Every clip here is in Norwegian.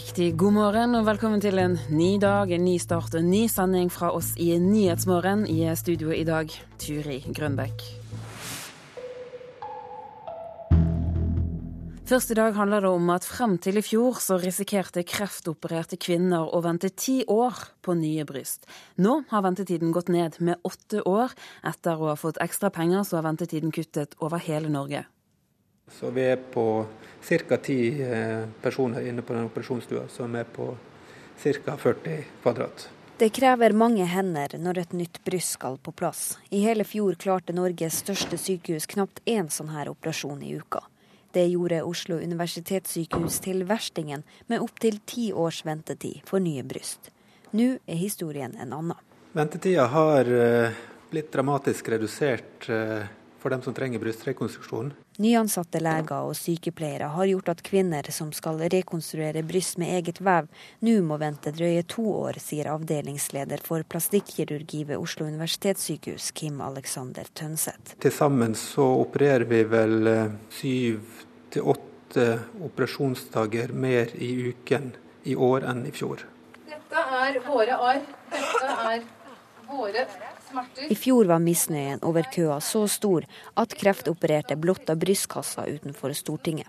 Riktig god morgen og velkommen til en ny dag, en ny start og en ny sending fra oss i Nyhetsmorgen. I studio i dag, Turi Grønbekk. Først i dag handler det om at frem til i fjor så risikerte kreftopererte kvinner å vente ti år på nye bryst. Nå har ventetiden gått ned med åtte år. Etter å ha fått ekstra penger, så har ventetiden kuttet over hele Norge. Så vi er på ca. ti eh, personer inne på den operasjonsstua, som er på ca. 40 kvadrat. Det krever mange hender når et nytt bryst skal på plass. I hele fjor klarte Norges største sykehus knapt én sånn her operasjon i uka. Det gjorde Oslo universitetssykehus til verstingen, med opptil ti års ventetid for nye bryst. Nå er historien en annen. Ventetida har eh, blitt dramatisk redusert eh, for dem som trenger brystrekonstruksjon. Nyansatte leger og sykepleiere har gjort at kvinner som skal rekonstruere bryst med eget vev, nå må vente drøye to år, sier avdelingsleder for plastikkirurgi ved Oslo universitetssykehus, Kim Alexander Tønseth. Til sammen så opererer vi vel eh, syv til åtte operasjonsdager mer i uken i år enn i fjor. Dette er våre arr. Dette er våre i fjor var misnøyen over køa så stor at kreftopererte blotta brystkassa utenfor Stortinget.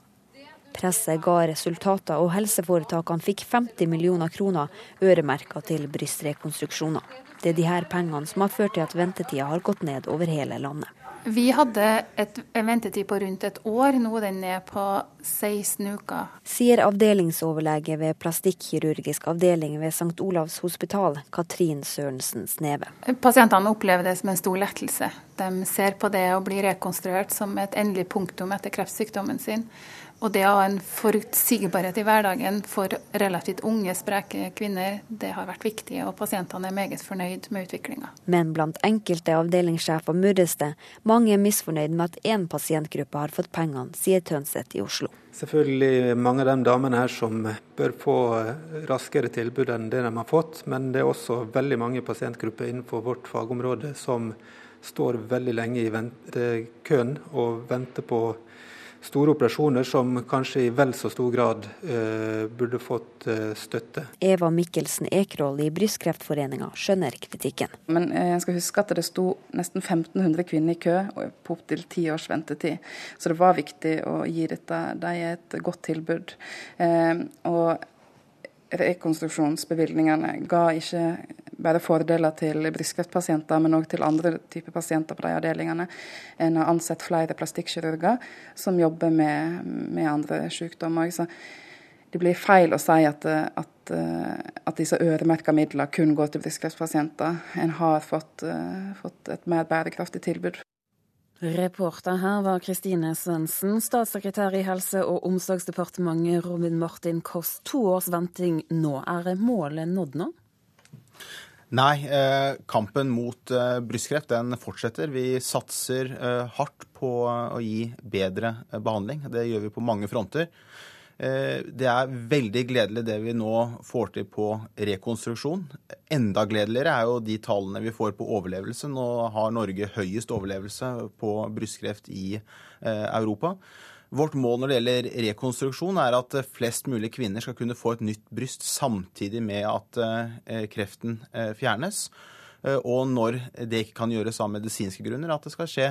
Presset ga resultater, og helseforetakene fikk 50 millioner kroner øremerka til brystrekonstruksjoner. Det er de her pengene som har ført til at ventetida har gått ned over hele landet. Vi hadde et, en ventetid på rundt et år, nå er den ned på 16 uker. Sier avdelingsoverlege ved plastikkirurgisk avdeling ved St. Olavs hospital, Katrin Sørensen Sneve. Pasientene opplever det som en stor lettelse. De ser på det å bli rekonstruert som et endelig punktum etter kreftsykdommen sin. Og det å ha en forutsigbarhet i hverdagen for relativt unge, spreke kvinner, det har vært viktig, og pasientene er meget fornøyd med utviklinga. Men blant enkelte avdelingssjefer murres det. Mange er misfornøyd med at én pasientgruppe har fått pengene, sier Tønseth i Oslo. Selvfølgelig mange av de damene her som bør få raskere tilbud enn det de har fått, men det er også veldig mange pasientgrupper innenfor vårt fagområde som står veldig lenge i køen og venter på store operasjoner som kanskje i vel så stor grad eh, burde fått eh, støtte. Eva Mikkelsen Ekroll i Brystkreftforeninga skjønner kritikken. Men eh, jeg skal huske at det sto nesten 1500 kvinner i kø på opptil ti års ventetid. Så det var viktig å gi dette de et godt tilbud. Eh, og rekonstruksjonsbevilgningene ga ikke bare fordeler til brystkreftpasienter, men òg til andre typer pasienter på de avdelingene. En har ansett flere plastikkirurger som jobber med, med andre sykdommer. Så det blir feil å si at, at, at disse øremerka midlene kun går til brystkreftpasienter. En har fått, fått et mer bærekraftig tilbud. Reporter her var Kristine Svendsen, statssekretær i Helse- og omsorgsdepartementet Robin Martin Koss. To års venting nå. Er målet nådd nå? Nei, eh, kampen mot eh, brystkreft den fortsetter. Vi satser eh, hardt på å gi bedre eh, behandling. Det gjør vi på mange fronter. Eh, det er veldig gledelig det vi nå får til på rekonstruksjon. Enda gledeligere er jo de tallene vi får på overlevelse. Nå har Norge høyest overlevelse på brystkreft i eh, Europa. Vårt mål når det gjelder rekonstruksjon, er at flest mulig kvinner skal kunne få et nytt bryst samtidig med at eh, kreften eh, fjernes. Eh, og når det ikke kan gjøres av medisinske grunner, at det skal skje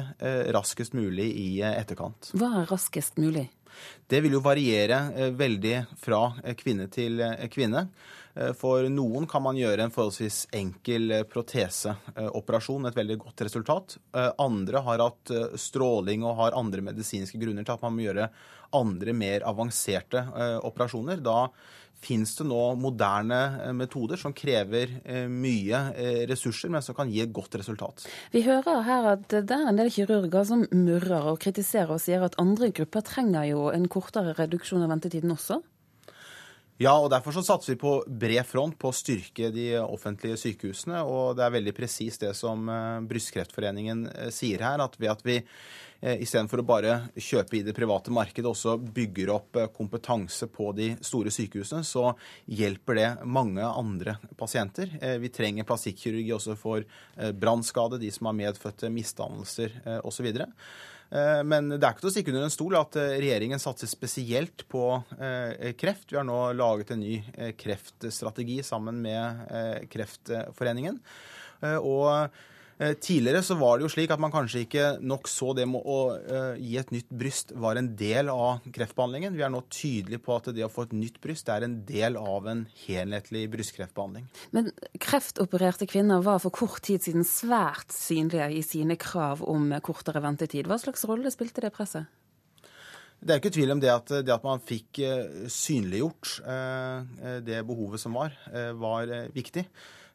raskest mulig i etterkant. Hva er raskest mulig? Det vil jo variere veldig fra kvinne til kvinne. Eh, for noen kan man gjøre en forholdsvis enkel eh, proteseoperasjon, et veldig godt resultat. Eh, andre har hatt stråling og har andre medisinske grunner til at man må gjøre andre, mer avanserte operasjoner. Da fins det nå moderne metoder som krever mye ressurser, men som kan gi et godt resultat. Vi hører her at det er en del kirurger som murrer og kritiserer og sier at andre grupper trenger jo en kortere reduksjon av ventetiden også? Ja, og derfor så satser vi på bred front på å styrke de offentlige sykehusene. Og det er veldig presis det som eh, Brystkreftforeningen eh, sier her, at ved at vi eh, istedenfor å bare kjøpe i det private markedet, også bygger opp kompetanse på de store sykehusene, så hjelper det mange andre pasienter. Vi trenger plastikkirurgi også for brannskade, de som har medfødte misdannelser osv. Men det er ikke til å stikke under en stol at regjeringen satser spesielt på kreft. Vi har nå laget en ny kreftstrategi sammen med Kreftforeningen. Og Eh, tidligere så var det jo slik at man kanskje ikke nok så det med å uh, gi et nytt bryst var en del av kreftbehandlingen. Vi er nå tydelige på at det å få et nytt bryst er en del av en helhetlig brystkreftbehandling. Men kreftopererte kvinner var for kort tid siden svært synlige i sine krav om kortere ventetid. Hva slags rolle spilte det presset? Det er ikke tvil om det at, det at man fikk uh, synliggjort det behovet som var, var viktig.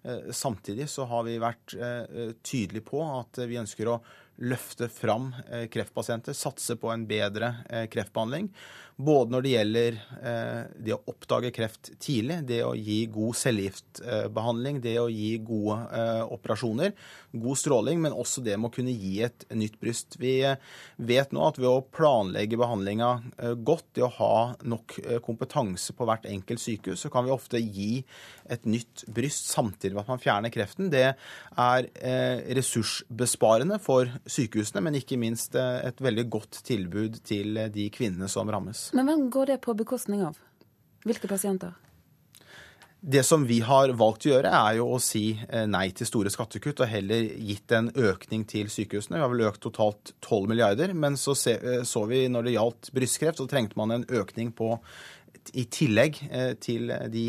Eh, samtidig så har vi vært eh, tydelige på at vi ønsker å løfte fram eh, kreftpasienter, satse på en bedre kreftbehandling. Både når det gjelder det å oppdage kreft tidlig, det å gi god cellegiftbehandling, det å gi gode operasjoner, god stråling, men også det med å kunne gi et nytt bryst. Vi vet nå at ved å planlegge behandlinga godt, det å ha nok kompetanse på hvert enkelt sykehus, så kan vi ofte gi et nytt bryst samtidig med at man fjerner kreften. Det er ressursbesparende for sykehusene, men ikke minst eh, et veldig godt tilbud til eh, de kvinnene som rammes. Men hvem går det på bekostning av? Hvilke pasienter? Det som vi har valgt å gjøre, er jo å si eh, nei til store skattekutt og heller gitt en økning til sykehusene. Vi har vel økt totalt 12 milliarder, men så så vi når det gjaldt brystkreft, så trengte man en økning på i tillegg til de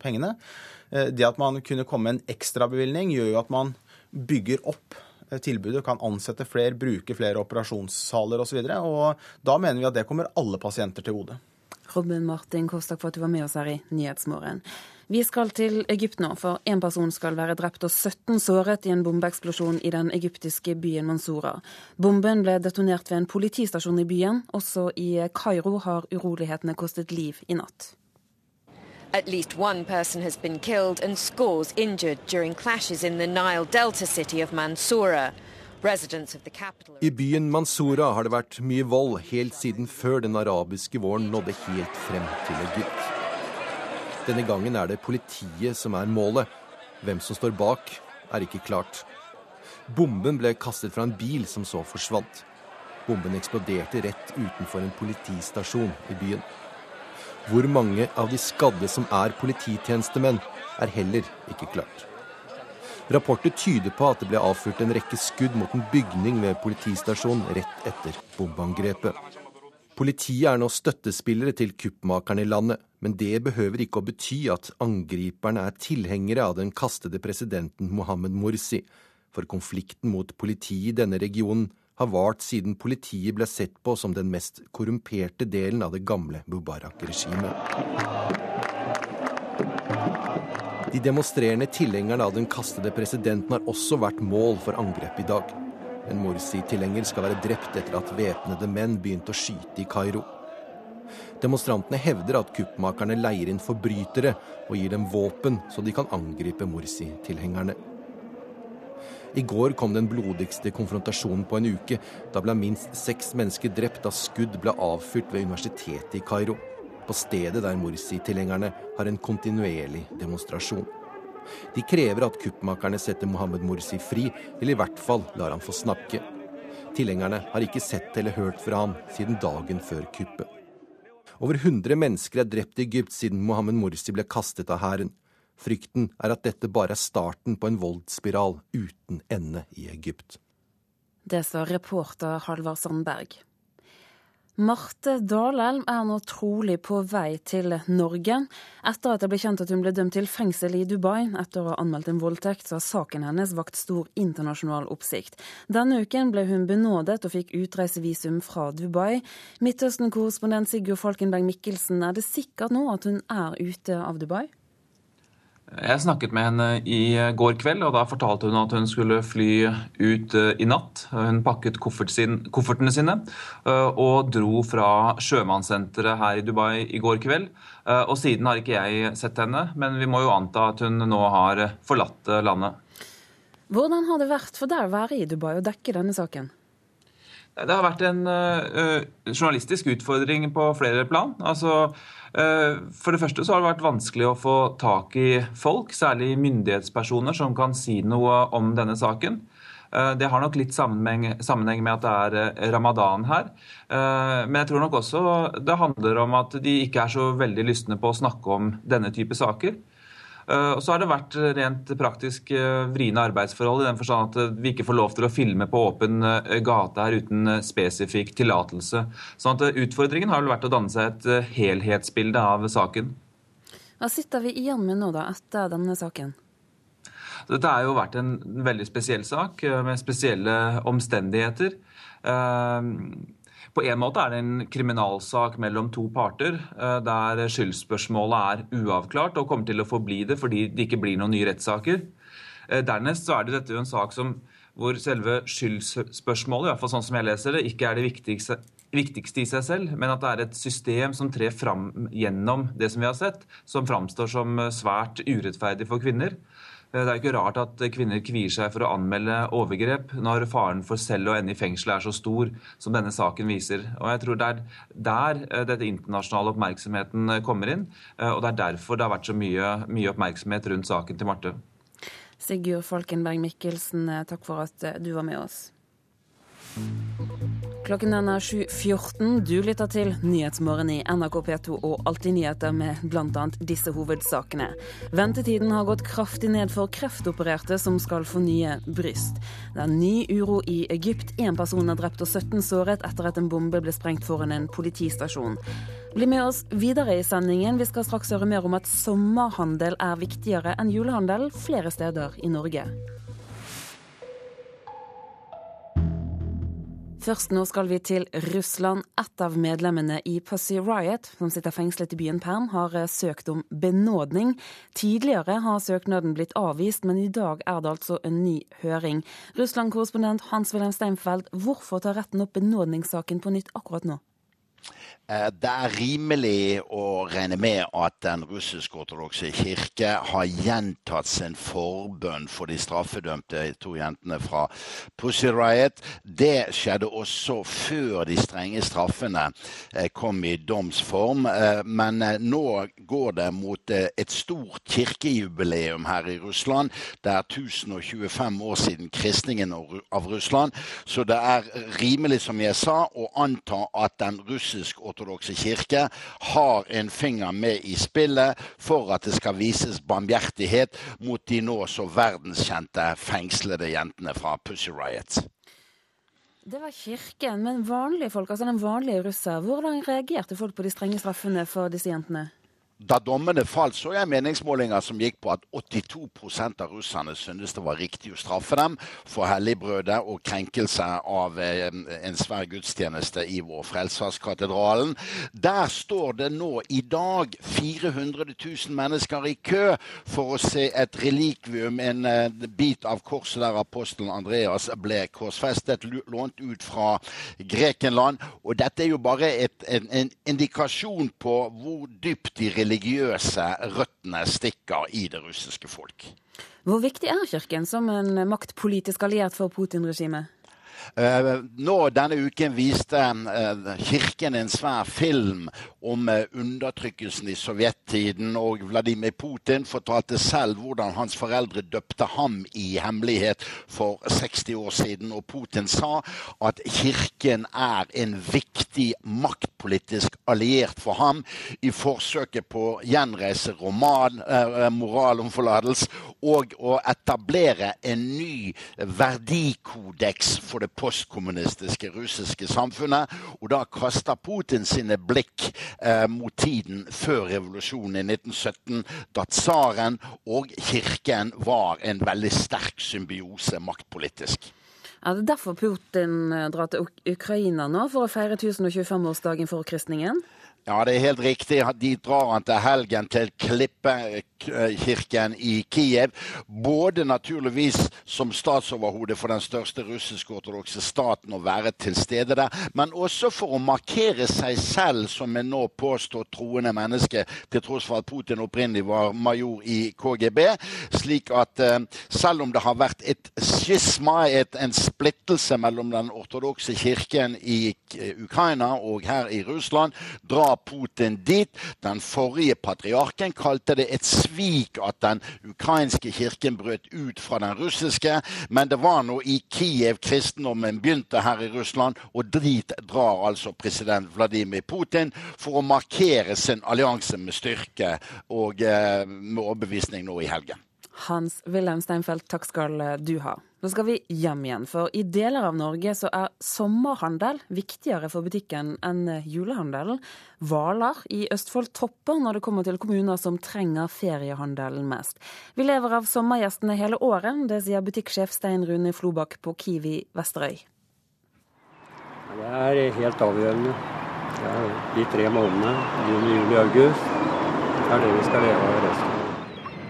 pengene. Det at man kunne komme med en ekstrabevilgning, gjør jo at man bygger opp Eh, tilbudet, kan ansette flere, bruke flere operasjonssaler osv. Da mener vi at det kommer alle pasienter til gode. Robin Martin Kostak for at du var med oss her i Nyhetsmorgen. Vi skal til Egypt nå, for én person skal være drept og 17 såret i en bombeeksplosjon i den egyptiske byen Mansoura. Bomben ble detonert ved en politistasjon i byen. Også i Kairo har urolighetene kostet liv i natt. At least one person has been killed and scores injured during clashes in the Nile Delta city of Mansoura. I byen Mansoura har det vært mye vold helt siden før den arabiske våren nådde helt frem til Egypt. Denne gangen er det politiet som er målet. Hvem som står bak, er ikke klart. Bomben ble kastet fra en bil som så forsvant. Bomben eksploderte rett utenfor en politistasjon i byen. Hvor mange av de skadde som er polititjenestemenn, er heller ikke klart. Rapporter tyder på at det ble avfyrt en rekke skudd mot en bygning ved politistasjonen rett etter bombeangrepet. Politiet er nå støttespillere til kuppmakerne i landet, men det behøver ikke å bety at angriperne er tilhengere av den kastede presidenten Mohammed Mursi, for konflikten mot politiet i denne regionen har vart siden politiet ble sett på som den mest korrumperte delen av det gamle Mubarak-regimet. De demonstrerende tilhengerne av den kastede presidenten har også vært mål for angrep i dag. En Morsi-tilhenger skal være drept etter at væpnede menn begynte å skyte i Kairo. Demonstrantene hevder at kuppmakerne leier inn forbrytere og gir dem våpen så de kan angripe Morsi-tilhengerne. I går kom den blodigste konfrontasjonen på en uke. Da ble minst seks mennesker drept da skudd ble avfyrt ved universitetet i Kairo. På stedet der Morsi-tilhengerne har en kontinuerlig demonstrasjon. De krever at kuppmakerne setter Mohammed Morsi fri, eller i hvert fall lar han få snakke. Tilhengerne har ikke sett eller hørt fra ham siden dagen før kuppet. Over 100 mennesker er drept i Egypt siden Mohammed Morsi ble kastet av hæren. Frykten er at dette bare er starten på en voldsspiral uten ende i Egypt. Det sa reporter Halvard Sandberg. Marte Dalelm er nå trolig på vei til Norge. Etter at det ble kjent at hun ble dømt til fengsel i Dubai etter å ha anmeldt en voldtekt, så har saken hennes vakt stor internasjonal oppsikt. Denne uken ble hun benådet og fikk utreisevisum fra Dubai. Midtøsten-korrespondent Sigurd Falkenberg Mikkelsen, er det sikkert nå at hun er ute av Dubai? Jeg snakket med henne i går kveld, og da fortalte hun at hun skulle fly ut eh, i natt. Hun pakket koffertene sine eh, og dro fra sjømannssenteret her i Dubai i går kveld. Eh, og siden har ikke jeg sett henne, men vi må jo anta at hun nå har forlatt landet. Hvordan har det vært for deg å være i Dubai og dekke denne saken? Det har vært en journalistisk utfordring på flere plan. Altså, for det første så har det vært vanskelig å få tak i folk, særlig myndighetspersoner, som kan si noe om denne saken. Det har nok litt sammenheng, med at det er ramadan her. Men jeg tror nok også det handler om at de ikke er så veldig lystne på å snakke om denne type saker. Og så har det vært rent praktisk vriene arbeidsforhold i den forstand at vi ikke får lov til å filme på åpen gate her uten spesifikk tillatelse. Sånn at utfordringen har vel vært å danne seg et helhetsbilde av saken. Hva sitter vi igjen med nå da, etter denne saken? Dette har jo vært en veldig spesiell sak med spesielle omstendigheter. På en måte er det en kriminalsak mellom to parter, eh, der skyldspørsmålet er uavklart og kommer til å forbli det fordi det ikke blir noen nye rettssaker. Eh, dernest så er det dette jo en sak som, hvor selve skyldspørsmålet, i hvert fall sånn som jeg leser det, ikke er det viktigste, viktigste i seg selv, men at det er et system som trer fram gjennom det som vi har sett, som framstår som svært urettferdig for kvinner. Eh, det er ikke rart at kvinner kvier seg for å anmelde overgrep når faren for selv å ende i fengsel er så stor som denne saken viser. Og jeg tror Det er der eh, dette internasjonale oppmerksomheten eh, kommer inn, og det er derfor det har vært så mye, mye oppmerksomhet rundt saken til Marte. Sigurd Falkenberg Mikkelsen, takk for at du var med oss. Klokken er 7.14. Du lytter til Nyhetsmorgen i NRK P2 og Alltid nyheter med bl.a. disse hovedsakene. Ventetiden har gått kraftig ned for kreftopererte som skal få nye bryst. Det er ny uro i Egypt. Én person er drept og 17 såret etter at en bombe ble sprengt foran en politistasjon. Bli med oss videre i sendingen. Vi skal straks høre mer om at sommerhandel er viktigere enn julehandel flere steder i Norge. Først nå skal vi til Russland. Et av medlemmene i Pussy Riot, som sitter fengslet i byen Perm, har eh, søkt om benådning. Tidligere har søknaden blitt avvist, men i dag er det altså en ny høring. Russland-korrespondent Hans-Wilhelm Steinfeld, hvorfor tar retten opp benådningssaken på nytt akkurat nå? Eh, det er rimelig å regne med at den russisk-ortodokse kirke har gjentatt sin forbønn for de straffedømte to jentene fra Pussy Riot. Det skjedde også før de strenge straffene eh, kom i domsform. Eh, men nå går det mot et stort kirkejubileum her i Russland. Det er 1025 år siden kristningen av Russland. Så det er rimelig, som jeg sa, å anta at den russisk-ortodokse ortodokse kirke har en finger med i spillet for at det skal vises barmhjertighet mot de nå så verdenskjente fengslede jentene fra Pussy Riot. Det var kirken, men vanlige folk, altså den vanlige russer, hvordan reagerte folk på de strenge straffene for disse jentene? Da dommene falt, så jeg meningsmålinger som gikk på at 82% av russerne syntes det var riktig å straffe dem for helligbrødet og krenkelse av eh, en svær gudstjeneste i vår Frelserskatedralen. Der står det nå i dag 400 000 mennesker i kø for å se et relikvium, en uh, bit av korset der apostelen Andreas ble korsfestet, lånt ut fra Grekenland. Og dette er jo bare et, en, en indikasjon på hvor dypt de religiøse religiøse røttene stikker i det russiske folk. Hvor viktig er Kirken som en maktpolitisk alliert for Putin-regimet? Uh, nå Denne uken viste uh, Kirken en svær film om uh, undertrykkelsen i sovjettiden. Og Vladimir Putin fortalte selv hvordan hans foreldre døpte ham i hemmelighet for 60 år siden. Og Putin sa at Kirken er en viktig maktpolitisk alliert for ham i forsøket på å gjenreise roman, moral om forlatelse og å etablere en ny verdikodeks for det postkommunistiske russiske samfunnet. Og da kaster Putin sine blikk eh, mot tiden før revolusjonen i 1917, da tsaren og kirken var en veldig sterk symbiose maktpolitisk. Er det derfor Putin eh, drar til Ukraina nå, for å feire 1025-årsdagen for kristningen? Ja, det er helt riktig. De drar han til helgen til Klippekirken i Kiev. Både naturligvis som statsoverhode for den største russisk-ortodokse staten å være til stede der, men også for å markere seg selv som en nå påstått troende menneske, til tross for at Putin opprinnelig var major i KGB. Slik at uh, selv om det har vært et skisma, et, en splittelse mellom den ortodokse kirken i Ukraina og her i Russland, drar Putin dit. Den forrige patriarken kalte det et svik at den ukrainske kirken brøt ut fra den russiske, men det var nå i Kiev kristendommen begynte her i Russland, og dit drar altså president Vladimir Putin for å markere sin allianse med styrke og eh, med overbevisning nå i helgen. Hans Wilhelm Steinfeld, takk skal du ha. Nå skal vi hjem igjen, for i deler av Norge så er sommerhandel viktigere for butikken enn julehandelen. Hvaler i Østfold topper når det kommer til kommuner som trenger feriehandelen mest. Vi lever av sommergjestene hele året, det sier butikksjef Stein Rune Flobakk på Kiwi Vesterøy. Det er helt avgjørende. Det er de tre månedene, juni, juli, august. Det er det vi skal leve av resten.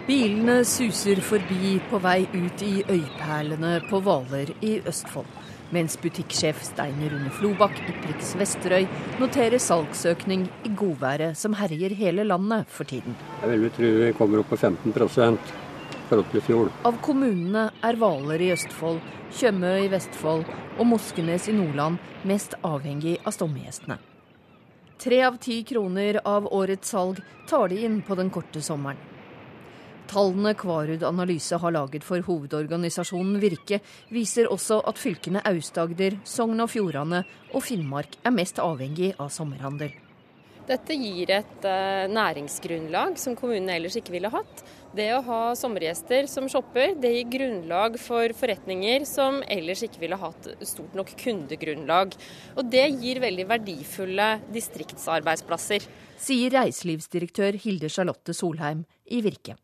Bilene suser forbi på vei ut i øyperlene på Hvaler i Østfold. Mens butikksjef Steiner Rune Flobakk i Prix Vesterøy noterer salgsøkning i godværet som herjer hele landet for tiden. Jeg vil tro vi kommer opp på 15 forhold til i fjor. Av kommunene er Hvaler i Østfold, Tjøme i Vestfold og Moskenes i Nordland mest avhengig av stommegjestene. Tre av ti kroner av årets salg tar de inn på den korte sommeren. Tallene Kvarud Analyse har laget for hovedorganisasjonen Virke, viser også at fylkene Aust-Agder, Sogn og Fjordane og Finnmark er mest avhengig av sommerhandel. Dette gir et uh, næringsgrunnlag som kommunene ellers ikke ville hatt. Det å ha sommergjester som shopper, det gir grunnlag for forretninger som ellers ikke ville hatt stort nok kundegrunnlag. Og det gir veldig verdifulle distriktsarbeidsplasser. Sier reiselivsdirektør Hilde Charlotte Solheim i Virke.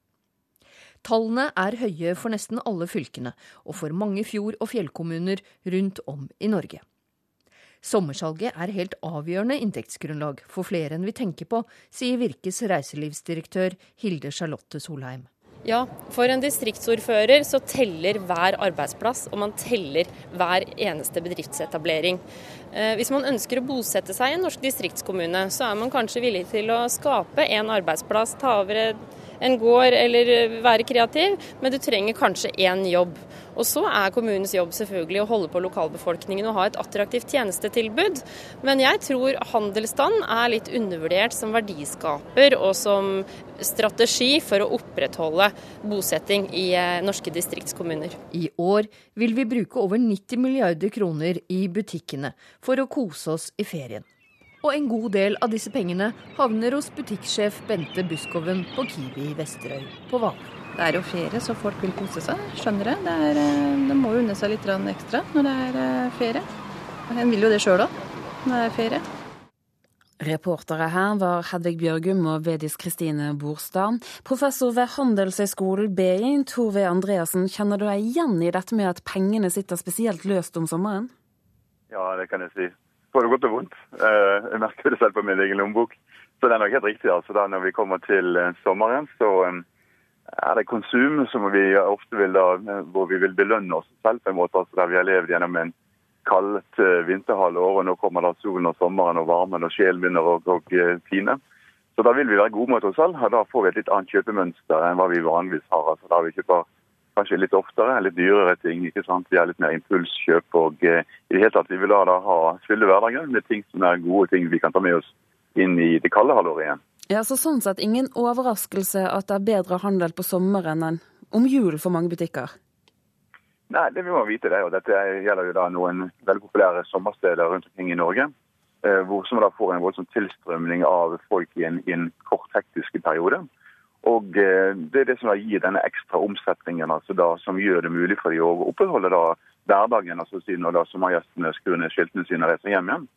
Tallene er høye for nesten alle fylkene, og for mange fjord- og fjellkommuner rundt om i Norge. Sommersalget er helt avgjørende inntektsgrunnlag for flere enn vi tenker på, sier Virkes reiselivsdirektør Hilde Charlotte Solheim. Ja, for en distriktsordfører så teller hver arbeidsplass, og man teller hver eneste bedriftsetablering. Eh, hvis man ønsker å bosette seg i en norsk distriktskommune, så er man kanskje villig til å skape en arbeidsplass, ta over et en gård eller eh, være kreativ, men du trenger kanskje én jobb. Og så er kommunens jobb selvfølgelig å holde på lokalbefolkningen og ha et attraktivt tjenestetilbud. Men jeg tror handelsstand er litt undervurdert som verdiskaper og som strategi for å opprettholde bosetting i eh, norske distriktskommuner. I år vil vi bruke over 90 milliarder kroner i butikkene for å kose oss i ferien. Og en god del av disse pengene havner hos butikksjef Bente Buskoven på Kiwi Vesterøy på Hvaler. Det er jo ferie, så folk vil kose seg. Skjønner det. det er, eh, de må jo unne seg litt ekstra når det er eh, ferie. En vil jo det sjøl òg, når det er ferie. Reportere her var Hedvig Bjørgum og Vedis Kristine Borstad. Professor ved Handelshøyskolen BI, Tove Andreassen, kjenner du deg igjen i dette med at pengene sitter spesielt løst om sommeren? Ja, det kan jeg si på det godt og vondt. Eh, jeg merker det selv på min egen lommebok. Så det er nok helt riktig. altså da Når vi kommer til eh, sommeren, så eh, er det konsum som vi ofte vil da, hvor vi vil belønne oss selv på en måte. altså Der vi har levd gjennom en kaldt vinterhalvår, og nå kommer da solen og sommeren og varmen, og sjelen begynner å, å. Så da vil vi være gode mot oss selv. og Da får vi et litt annet kjøpemønster enn hva vi vanligvis har. altså Da vi kjøper kanskje litt oftere, litt dyrere ting. ikke sant? Vi har litt mer impulskjøp. og eh, i det hele tatt Vi vil da, da ha fylle hverdagen med ting som er gode ting vi kan ta med oss inn i det kalde halvåret igjen. Ja, så Sånn sett ingen overraskelse at det er bedre handel på sommeren enn om jul for mange butikker? Nei, det vi må vite det, og dette gjelder jo da noen veldig populære sommersteder rundt omkring i Norge. Eh, hvor som da får en voldsom tilstrømning av folk i en, i en kort, hektisk periode. Og eh, Det er det som gir denne ekstra omsetningen, altså da, som gjør det mulig for dem å opprettholde da hverdagen. altså Når da sommergjestene skrur ned skiltene sine og reiser hjem igjen,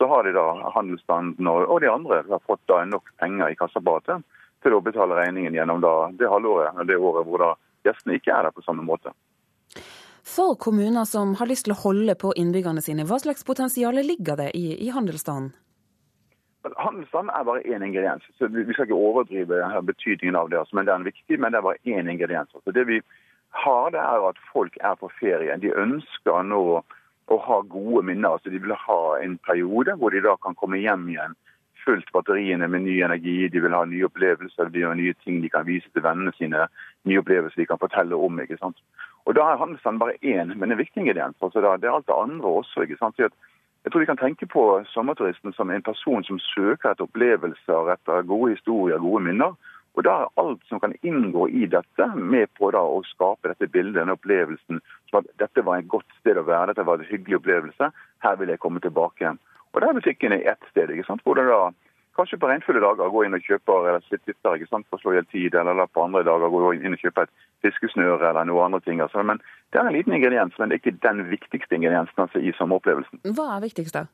så har de da handelsstanden og de andre har fått da nok penger i kassaapparatet til å betale regningen gjennom da det halvåret, det året hvor da gjestene ikke er der på samme måte. For kommuner som har lyst til å holde på innbyggerne sine, hva slags potensial ligger det i, i handelsstanden? Handelsstand er bare én ingrediens. så Vi skal ikke overdrive betydningen av det, altså, men det er en viktig, men det er bare én ingrediens. Så det vi har, det er at folk er på ferie. De ønsker nå å ha gode minner. så De vil ha en periode hvor de da kan komme hjem igjen fullt batteriene med ny energi. De vil ha nye opplevelser, de vil ha nye ting de kan vise til vennene sine. Nye opplevelser de kan fortelle om. ikke sant? Og Da er handelsstand bare én, men en viktig ingrediens. altså Det er alt det andre også. ikke sant? Så Jeg tror vi kan tenke på sommerturisten som en person som søker etter opplevelser, etter gode historier, gode minner. Og da er alt som kan inngå i dette, med på da å skape dette bildet, denne opplevelsen. Som at dette var et godt sted å være, dette var en hyggelig opplevelse. Her vil jeg komme tilbake igjen. Og der er butikken i ett sted. ikke sant? Hvor det da kanskje på regnfulle dager gå inn og kjøpe eller sitte der ikke sant, for å slå i tid, eller på andre dager gå inn og kjøpe et fiskesnøre eller noe andre ting. Altså. Men Det er en liten ingrediens, men det er ikke den viktigste ingrediensen altså, i sommeropplevelsen. Hva er viktigst da?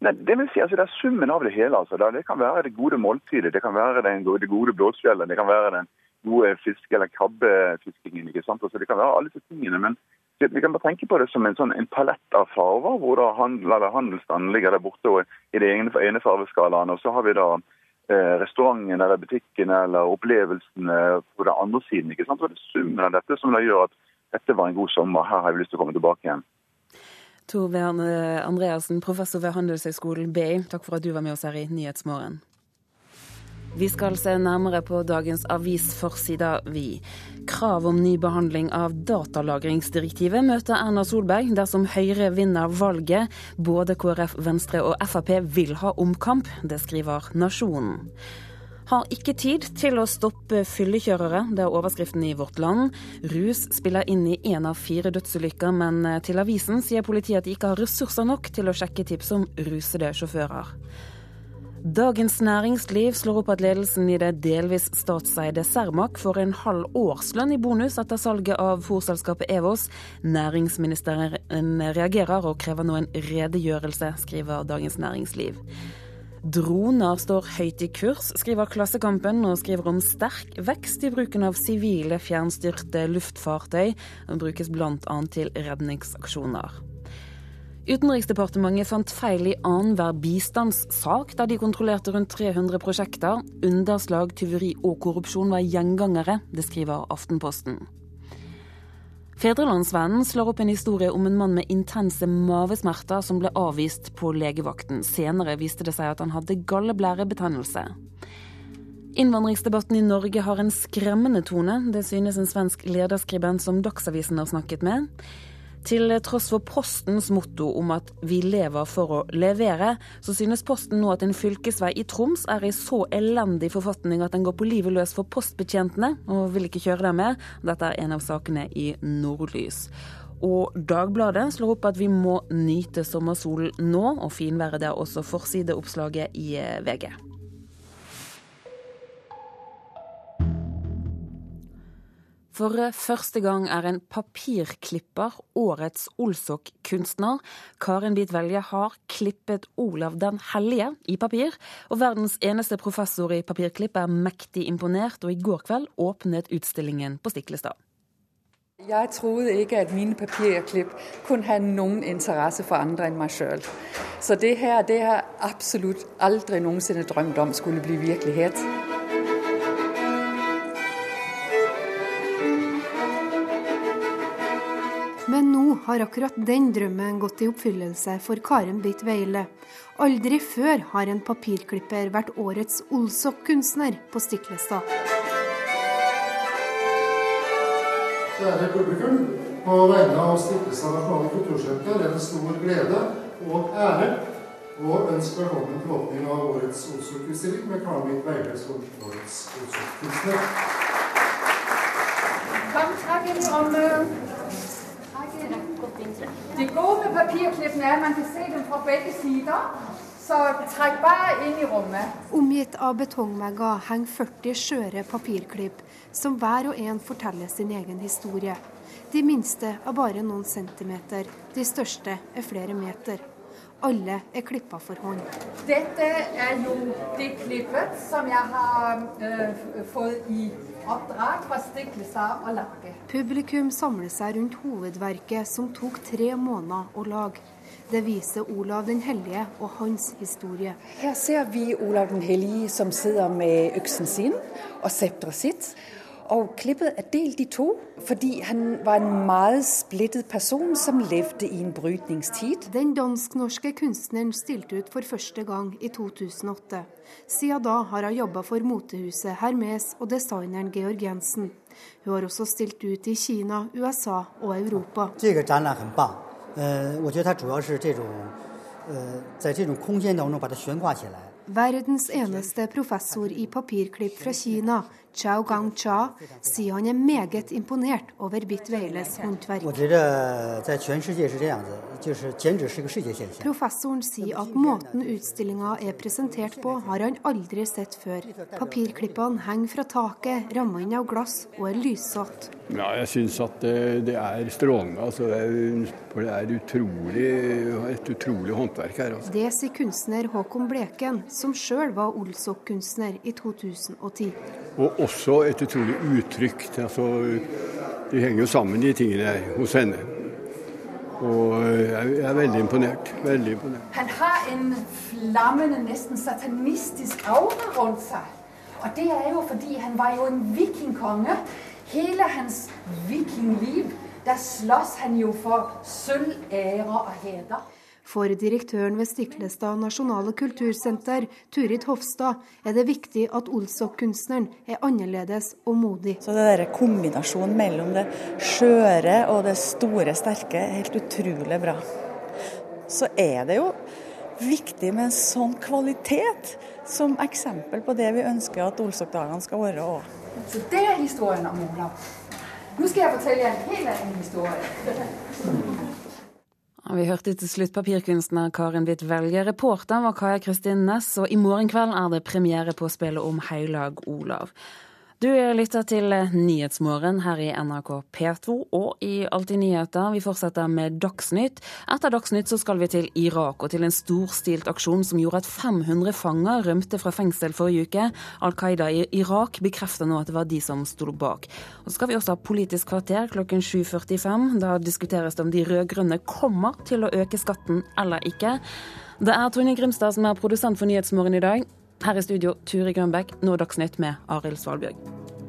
Nei, det vil si, altså, det er summen av det hele. altså. Det kan være det gode måltidet, det kan være det gode blåskjellet, det kan være den gode fiske- eller krabbefiskingen. ikke sant? Altså, det kan være alle disse tingene. men vi kan bare tenke på det som en, sånn, en palett av farger, hvor handel, handelsstanden ligger der borte og i de ene, fargeskalaen. Og så har vi da eh, restauranten eller butikken eller opplevelsene på den andre siden. ikke sant? Og det er summen av dette som da gjør at dette var en god sommer. Her har vi lyst til å komme tilbake igjen. Tor Verne Andreassen, professor ved Handelshøyskolen BI, takk for at du var med oss her i Nyhetsmorgen. Vi skal se nærmere på dagens avisforsider, vi. Krav om ny behandling av datalagringsdirektivet møter Erna Solberg dersom Høyre vinner valget. Både KrF, Venstre og Frp vil ha omkamp. Det skriver Nasjonen. Har ikke tid til å stoppe fyllekjørere, det er overskriften i Vårt Land. Rus spiller inn i én av fire dødsulykker, men til avisen sier politiet at de ikke har ressurser nok til å sjekke tips om rusede sjåfører. Dagens Næringsliv slår opp at ledelsen i det delvis statseide Cermaq får en halv årslønn i bonus etter salget av fòrselskapet Evos. Næringsministeren reagerer og krever nå en redegjørelse, skriver Dagens Næringsliv. Droner står høyt i kurs, skriver Klassekampen, og skriver om sterk vekst i bruken av sivile fjernstyrte luftfartøy. Den brukes bl.a. til redningsaksjoner. Utenriksdepartementet fant feil i annenhver bistandssak da de kontrollerte rundt 300 prosjekter. Underslag, tyveri og korrupsjon var gjengangere, det skriver Aftenposten. Fedrelandsvennen slår opp en historie om en mann med intense mavesmerter som ble avvist på legevakten. Senere viste det seg at han hadde galleblærebetennelse. Innvandringsdebatten i Norge har en skremmende tone. Det synes en svensk lederskribent som Dagsavisen har snakket med. Til tross for Postens motto om at vi lever for å levere, så synes Posten nå at en fylkesvei i Troms er i så elendig forfatning at den går på livet løs for postbetjentene, og vil ikke kjøre dem mer. Dette er en av sakene i Nordlys. Og Dagbladet slår opp at vi må nyte sommersolen nå, og finværet er også forsideoppslaget i VG. For første gang er en papirklipper årets Olsok-kunstner. Karin Bitt Velje har klippet Olav den hellige i papir, og verdens eneste professor i papirklipp er mektig imponert, og i går kveld åpnet utstillingen på Stiklestad. Jeg trodde ikke at mine papirklipp kunne ha noen interesse for andre enn meg sjøl. Så det her det har absolutt aldri noensinne drømt om skulle bli virkelighet. Har akkurat den drømmen gått i oppfyllelse for Karen Bitt Veile. Aldri før har en papirklipper vært årets Olsok-kunstner på Stiklestad. Kjære publikum. På vegne av Stiklestad Nasjonale Kultursenter er det stor glede og ære å ønske velkommen til åpning av årets Olsok-utstilling med Karen Bitt Veile som årets Olsok-kunstner. Inn i rommet. Det gode med papirklippene er at man kan se dem fra begge sider. Så trekk bare inn i rommet. Omgitt av betongvegger henger 40 skjøre papirklipp, som hver og en forteller sin egen historie. De minste er bare noen centimeter, de største er flere meter. Alle er klippa for hånd. Dette er jo det klippet som jeg har øh, fått i Publikum samler seg rundt hovedverket som tok tre måneder å lage. Det viser Olav den hellige og hans historie. Her ser vi Olav den hellige som sitter med øksen sin og septeret sitt. Og klippet er delt i to, fordi han var en meget splittet person som levde i en brytningstid. Den dansk-norske kunstneren stilte ut for første gang i 2008. Siden da har hun jobba for motehuset Hermes og designeren Georg Jensen. Hun har også stilt ut i Kina, USA og Europa. Verdens eneste professor i papirklipp fra Kina Chao Gang-cha sier han er meget imponert over Bit Weiles håndverk. Professoren sier at måten utstillinga er presentert på, har han aldri sett før. Papirklippene henger fra taket, ramma inn av glass og er lyssatt. Ja, jeg syns at det, det er strålende. Altså, det er, for det er utrolig, et utrolig håndverk her. Altså. Det sier kunstner Håkon Bleken, som sjøl var Olsok-kunstner i 2010. Og også et utrolig uttrykk. Altså, de henger jo sammen, de tingene her, hos henne. Og jeg er veldig imponert. Veldig imponert. Han har en flammende, nesten satanistisk aura rundt seg. Og det er jo fordi han var jo en vikingkonge. Hele hans vikingliv, der slåss han jo for sølv, ære og heder. For direktøren ved Stiklestad nasjonale kultursenter, Turid Hofstad, er det viktig at Olsok-kunstneren er annerledes og modig. Så det der Kombinasjonen mellom det skjøre og det store, sterke er helt utrolig bra. Så er det jo viktig med en sånn kvalitet som eksempel på det vi ønsker at Olsok-dagene skal være òg. Så det er historien om Olav. Nå skal jeg fortelle en helt annen historie. Vi hørte til slutt papirkunstner Karin Hvitt Velge. Reporter var Kaja Kristin Næss, og i morgen kveld er det premiere på spillet om Heilag Olav. Du lytter til Nyhetsmorgen her i NRK P2 og i Alltid nyheter. Vi fortsetter med Dagsnytt. Etter Dagsnytt så skal vi til Irak og til en storstilt aksjon som gjorde at 500 fanger rømte fra fengsel forrige uke. Al Qaida i Irak bekrefter nå at det var de som sto bak. Og så skal vi også ha Politisk kvarter klokken 7.45. Da diskuteres det om de rød-grønne kommer til å øke skatten eller ikke. Det er Tonje Grimstad som er produsent for Nyhetsmorgen i dag. Her i studio Turi Grønbekk, nå Dagsnytt med Arild Svalbjørg.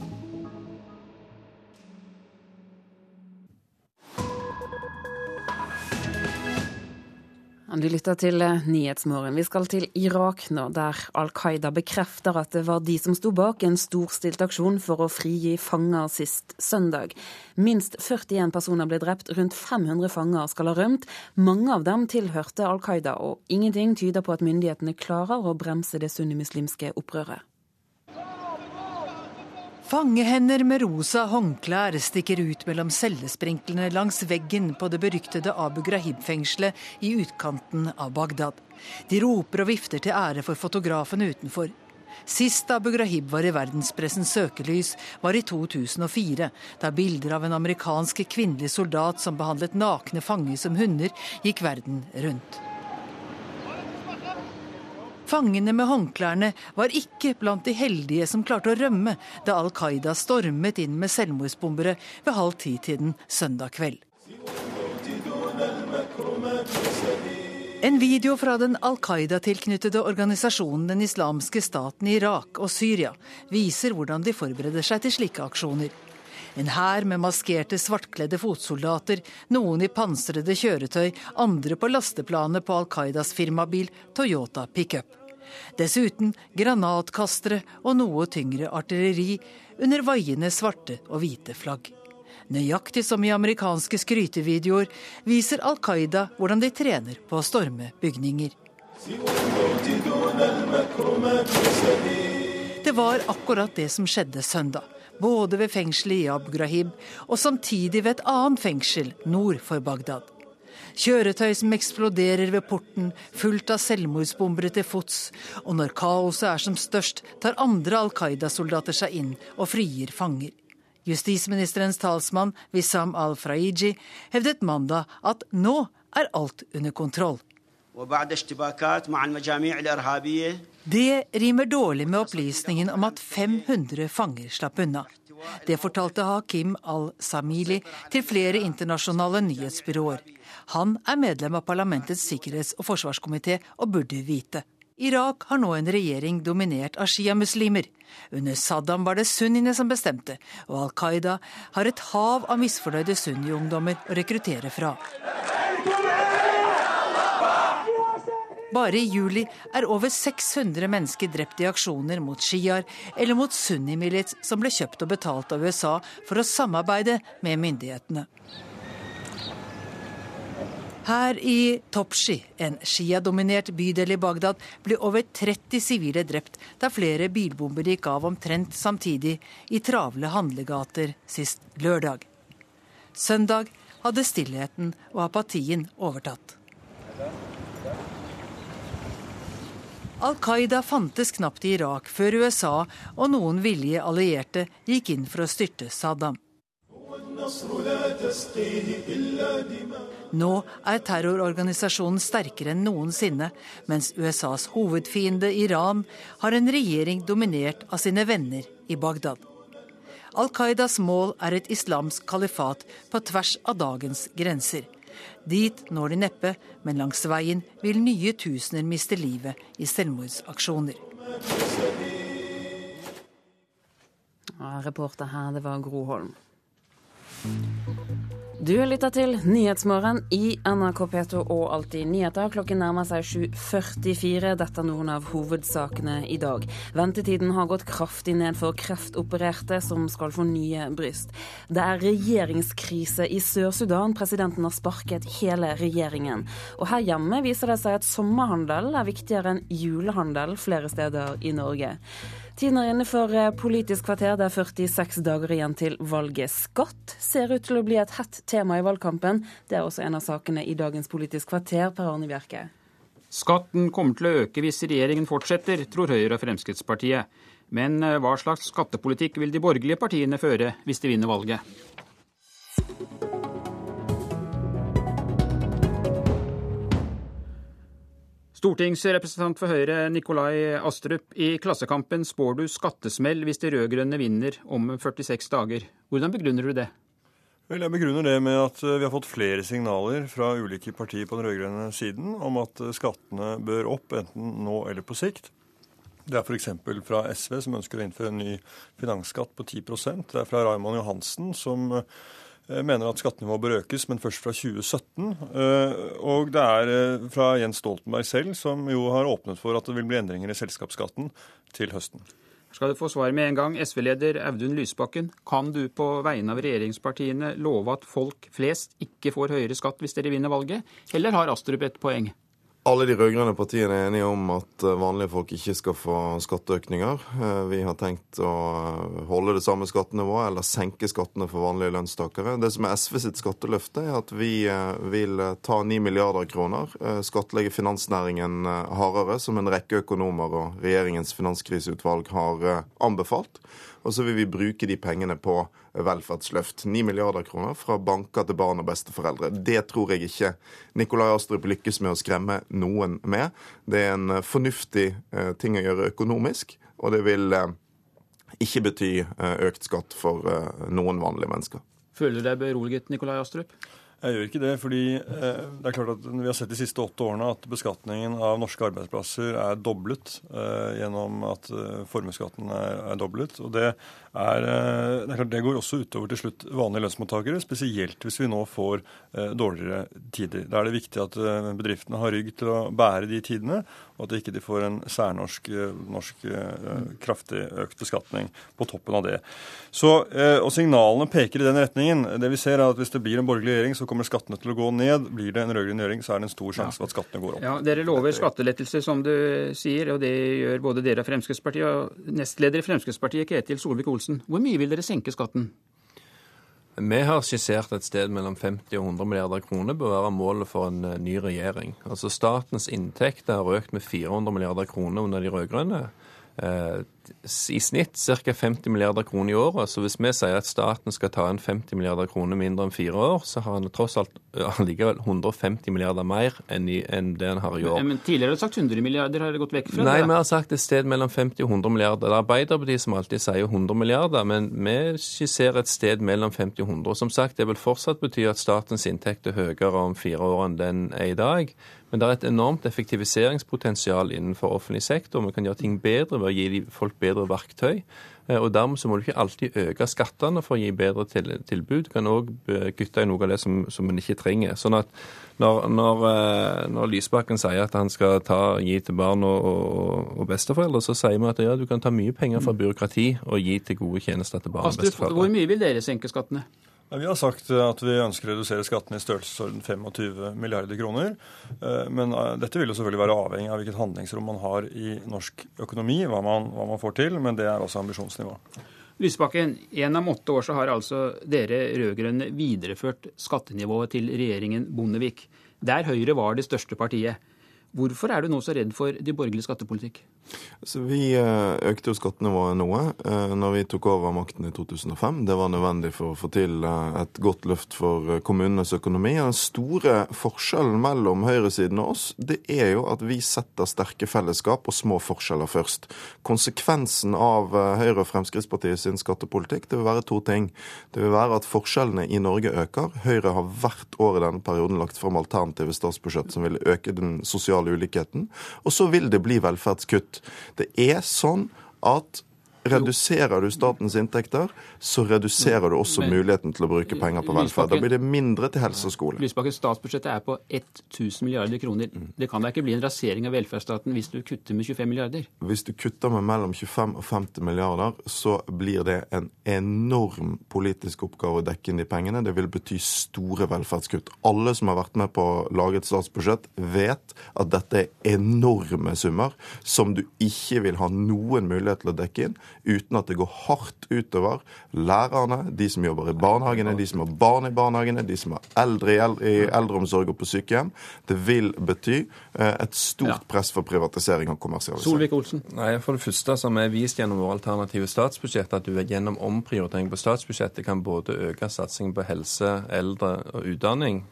Du lytter til Nyhetsmorgen. Vi skal til Irak nå, der Al Qaida bekrefter at det var de som sto bak en storstilt aksjon for å frigi fanger sist søndag. Minst 41 personer ble drept, rundt 500 fanger skal ha rømt. Mange av dem tilhørte Al Qaida, og ingenting tyder på at myndighetene klarer å bremse det sunnimuslimske opprøret. Fangehender med rosa håndklær stikker ut mellom cellesprinklene langs veggen på det beryktede Abu Ghraib-fengselet i utkanten av Bagdad. De roper og vifter til ære for fotografen utenfor. Sist Abu Ghraib var i verdenspressens søkelys, var i 2004, da bilder av en amerikansk kvinnelig soldat som behandlet nakne fanger som hunder, gikk verden rundt. Fangene med håndklærne var ikke blant de heldige som klarte å rømme da Al Qaida stormet inn med selvmordsbombere ved halv ti-tiden søndag kveld. En video fra den Al Qaida-tilknyttede organisasjonen Den islamske staten i Irak og Syria viser hvordan de forbereder seg til slike aksjoner. En hær med maskerte, svartkledde fotsoldater, noen i pansrede kjøretøy, andre på lasteplanet på Al Qaidas firmabil Toyota pickup. Dessuten granatkastere og noe tyngre artilleri under vaiende svarte og hvite flagg. Nøyaktig som i amerikanske skrytevideoer viser Al Qaida hvordan de trener på å storme bygninger. Det var akkurat det som skjedde søndag. Både ved fengselet i Abu Ghraib og samtidig ved et annet fengsel nord for Bagdad. Kjøretøy som eksploderer ved porten, fullt av selvmordsbombere til fots. Og når kaoset er som størst, tar andre Al Qaida-soldater seg inn og frigir fanger. Justisministerens talsmann Wissam al-Fraiji hevdet mandag at nå er alt under kontroll. Det rimer dårlig med opplysningen om at 500 fanger slapp unna. Det fortalte Hakim al-Samili til flere internasjonale nyhetsbyråer. Han er medlem av parlamentets sikkerhets- og forsvarskomité og burde vite. Irak har nå en regjering dominert av sjiamuslimer. Under Saddam var det sunniene som bestemte, og Al Qaida har et hav av misfornøyde sunni-ungdommer å rekruttere fra. Bare i juli er over 600 mennesker drept i aksjoner mot sjiaer eller mot sunnimilits som ble kjøpt og betalt av USA for å samarbeide med myndighetene. Her i Topshi, en Shia-dominert bydel i Bagdad, ble over 30 sivile drept da flere bilbomber gikk av omtrent samtidig i travle handlegater sist lørdag. Søndag hadde stillheten og apatien overtatt. Al Qaida fantes knapt i Irak før USA og noen villige allierte gikk inn for å styrte Saddam. Nå er terrororganisasjonen sterkere enn noensinne, mens USAs hovedfiende Iran har en regjering dominert av sine venner i Bagdad. Al Qaidas mål er et islamsk kalifat på tvers av dagens grenser. Dit når de neppe, men langs veien vil nye tusener miste livet i selvmordsaksjoner. Reporter her, det var Gro Holm. Du lytter til Nyhetsmorgen i NRK P2 og Alltid nyheter. Klokken nærmer seg 7.44. Dette er noen av hovedsakene i dag. Ventetiden har gått kraftig ned for kreftopererte som skal få nye bryst. Det er regjeringskrise i Sør-Sudan. Presidenten har sparket hele regjeringen. Og her hjemme viser det seg at sommerhandel er viktigere enn julehandel flere steder i Norge. Tiden er inne for eh, Politisk kvarter. Det er 46 dager igjen til valget. Skatt ser ut til å bli et hett tema i valgkampen. Det er også en av sakene i dagens Politisk kvarter. Per Arne Bjerke. Skatten kommer til å øke hvis regjeringen fortsetter, tror Høyre og Fremskrittspartiet. Men eh, hva slags skattepolitikk vil de borgerlige partiene føre hvis de vinner valget? Stortingsrepresentant for Høyre Nikolai Astrup. I Klassekampen spår du skattesmell hvis de rød-grønne vinner om 46 dager. Hvordan begrunner du det? Vel, Jeg begrunner det med at eh, vi har fått flere signaler fra ulike partier på den rød-grønne siden om at eh, skattene bør opp, enten nå eller på sikt. Det er f.eks. fra SV, som ønsker å innføre en ny finansskatt på 10 Det er fra Raymond Johansen, som eh, mener at skattenivået bør økes, men først fra 2017. Eh, og det er eh, fra Jens Stoltenberg selv, som jo har åpnet for at det vil bli endringer i selskapsskatten til høsten. Skal du få svar med en gang. SV-leder Audun Lysbakken, kan du på vegne av regjeringspartiene love at folk flest ikke får høyere skatt hvis dere vinner valget, eller har Astrup et poeng? Alle de rød-grønne partiene er enige om at eh, vanlige folk ikke skal få skatteøkninger. Eh, vi har tenkt å eh, holde det samme skattenivået eller senke skattene for vanlige lønnstakere. Det som er SV sitt skatteløfte, er at vi vil ta 9 milliarder kroner, skattlegge finansnæringen hardere, som en rekke økonomer og regjeringens finanskriseutvalg har anbefalt. Og så vil vi bruke de pengene på velferdsløft. 9 milliarder kroner fra banker til barn og besteforeldre. Det tror jeg ikke Nikolai Astrup lykkes med å skremme noen med. Det er en fornuftig eh, ting å gjøre økonomisk, og det vil eh, ikke bety eh, økt skatt for noen vanlige mennesker. Føler du deg beroliget, Nikolai Astrup? Jeg gjør ikke det, fordi eh, det er klart at vi har sett de siste åtte årene at beskatningen av norske arbeidsplasser er doblet eh, gjennom at eh, formuesskatten er, er, doblet. Og det, er, eh, det, er klart det går også utover til slutt vanlige lønnsmottakere, spesielt hvis vi nå får eh, dårligere tider. Da er det viktig at eh, bedriftene har rygg til å bære de tidene, og at de ikke får en særnorsk norsk, kraftig økt beskatning på toppen av det. Så, og Signalene peker i den retningen. Det vi ser er at Hvis det blir en borgerlig regjering, så kommer skattene til å gå ned. Blir det en rød-grønn regjering, så er det en stor sjanse for at skattene går opp. Ja, Dere lover skattelettelser, som du sier, og det gjør både dere og Fremskrittspartiet. Og nestleder i Fremskrittspartiet, Ketil Solvik-Olsen, hvor mye vil dere senke skatten? Vi har skissert et sted mellom 50 og 100 milliarder kroner bør være målet for en eh, ny regjering. Altså Statens inntekter har økt med 400 milliarder kroner under de rød-grønne. I snitt ca. 50 milliarder kroner i året. Så hvis vi sier at staten skal ta inn 50 milliarder kroner mindre enn fire år, så har han tross alt allikevel 150 milliarder mer enn, i, enn det han har i år. Men, men tidligere har du sagt 100 milliarder, har det gått vekk fra? Nei, vi har sagt et sted mellom 50 og 100 milliarder. Det er Arbeiderpartiet som alltid sier 100 milliarder, men vi skisserer et sted mellom 50 og 100. Som sagt, det vil fortsatt bety at statens inntekt er høyere om fire år enn den er i dag. Men det er et enormt effektiviseringspotensial innenfor offentlig sektor. Vi kan gjøre ting bedre ved å gi folk bedre verktøy. Eh, og Dermed så må du ikke alltid øke skattene for å gi bedre tilbud. Du kan òg kutte i noe av det som, som en ikke trenger. Sånn at når, når, eh, når, Lysbakken sier at han skal ta, gi til barn og, og, og, besteforeldre, så sier vi at ja, du kan ta mye penger fra byråkrati og gi til gode tjenester til barn og besteforeldre. Hvor mye vil dere senke skattene? Vi har sagt at vi ønsker å redusere skattene i størrelsesorden 25 milliarder kroner. Eh, men eh, dette vil jo selvfølgelig være avhengig av hvilket handlingsrom man har i norsk økonomi, hva man, hva man får til, men det er altså ambisjonsnivået. Lysbakken, gjennom åtte år så har altså dere rød-grønne videreført skattenivået til regjeringen Bondevik, der Høyre var det største partiet. Hvorfor er du nå så redd for de borgerlige skattepolitikk? Så vi eh, økte jo skattenivået noe eh, når vi tok over makten i 2005. Det var nødvendig for å få til eh, et godt løft for kommunenes økonomi. Den store forskjellen mellom høyresiden og oss, det er jo at vi setter sterke fellesskap og små forskjeller først. Konsekvensen av Høyre og Fremskrittspartiet sin skattepolitikk det vil være to ting. Det vil være at forskjellene i Norge øker. Høyre har hvert år i denne perioden lagt fram alternative statsbudsjett som vil øke den sosiale ulikheten. Og så vil det bli velferdskutt. Det er sånn at Reduserer du statens inntekter, så reduserer du også men, muligheten til å bruke penger på velferd. Da blir det mindre til helse og skole. Lysbakken, statsbudsjettet er på 1000 milliarder kroner. Mm. Det kan da ikke bli en rasering av velferdsstaten hvis du kutter med 25 milliarder? Hvis du kutter med mellom 25 og 50 milliarder, så blir det en enorm politisk oppgave å dekke inn de pengene. Det vil bety store velferdskutt. Alle som har vært med på å lage et statsbudsjett, vet at dette er enorme summer som du ikke vil ha noen mulighet til å dekke inn uten at det går hardt utover lærerne, de som jobber i barnehagene, de som har barn i barnehagene, de som har eldre i eldreomsorg og på sykehjem. Det vil bety eh, et stort press for privatisering og kommersialisering. Solvik-Olsen? Nei, For det første så har vi vist gjennom våre alternative statsbudsjett at du gjennom omprioritering på statsbudsjettet kan både øke satsingen på helse, eldre og utdanning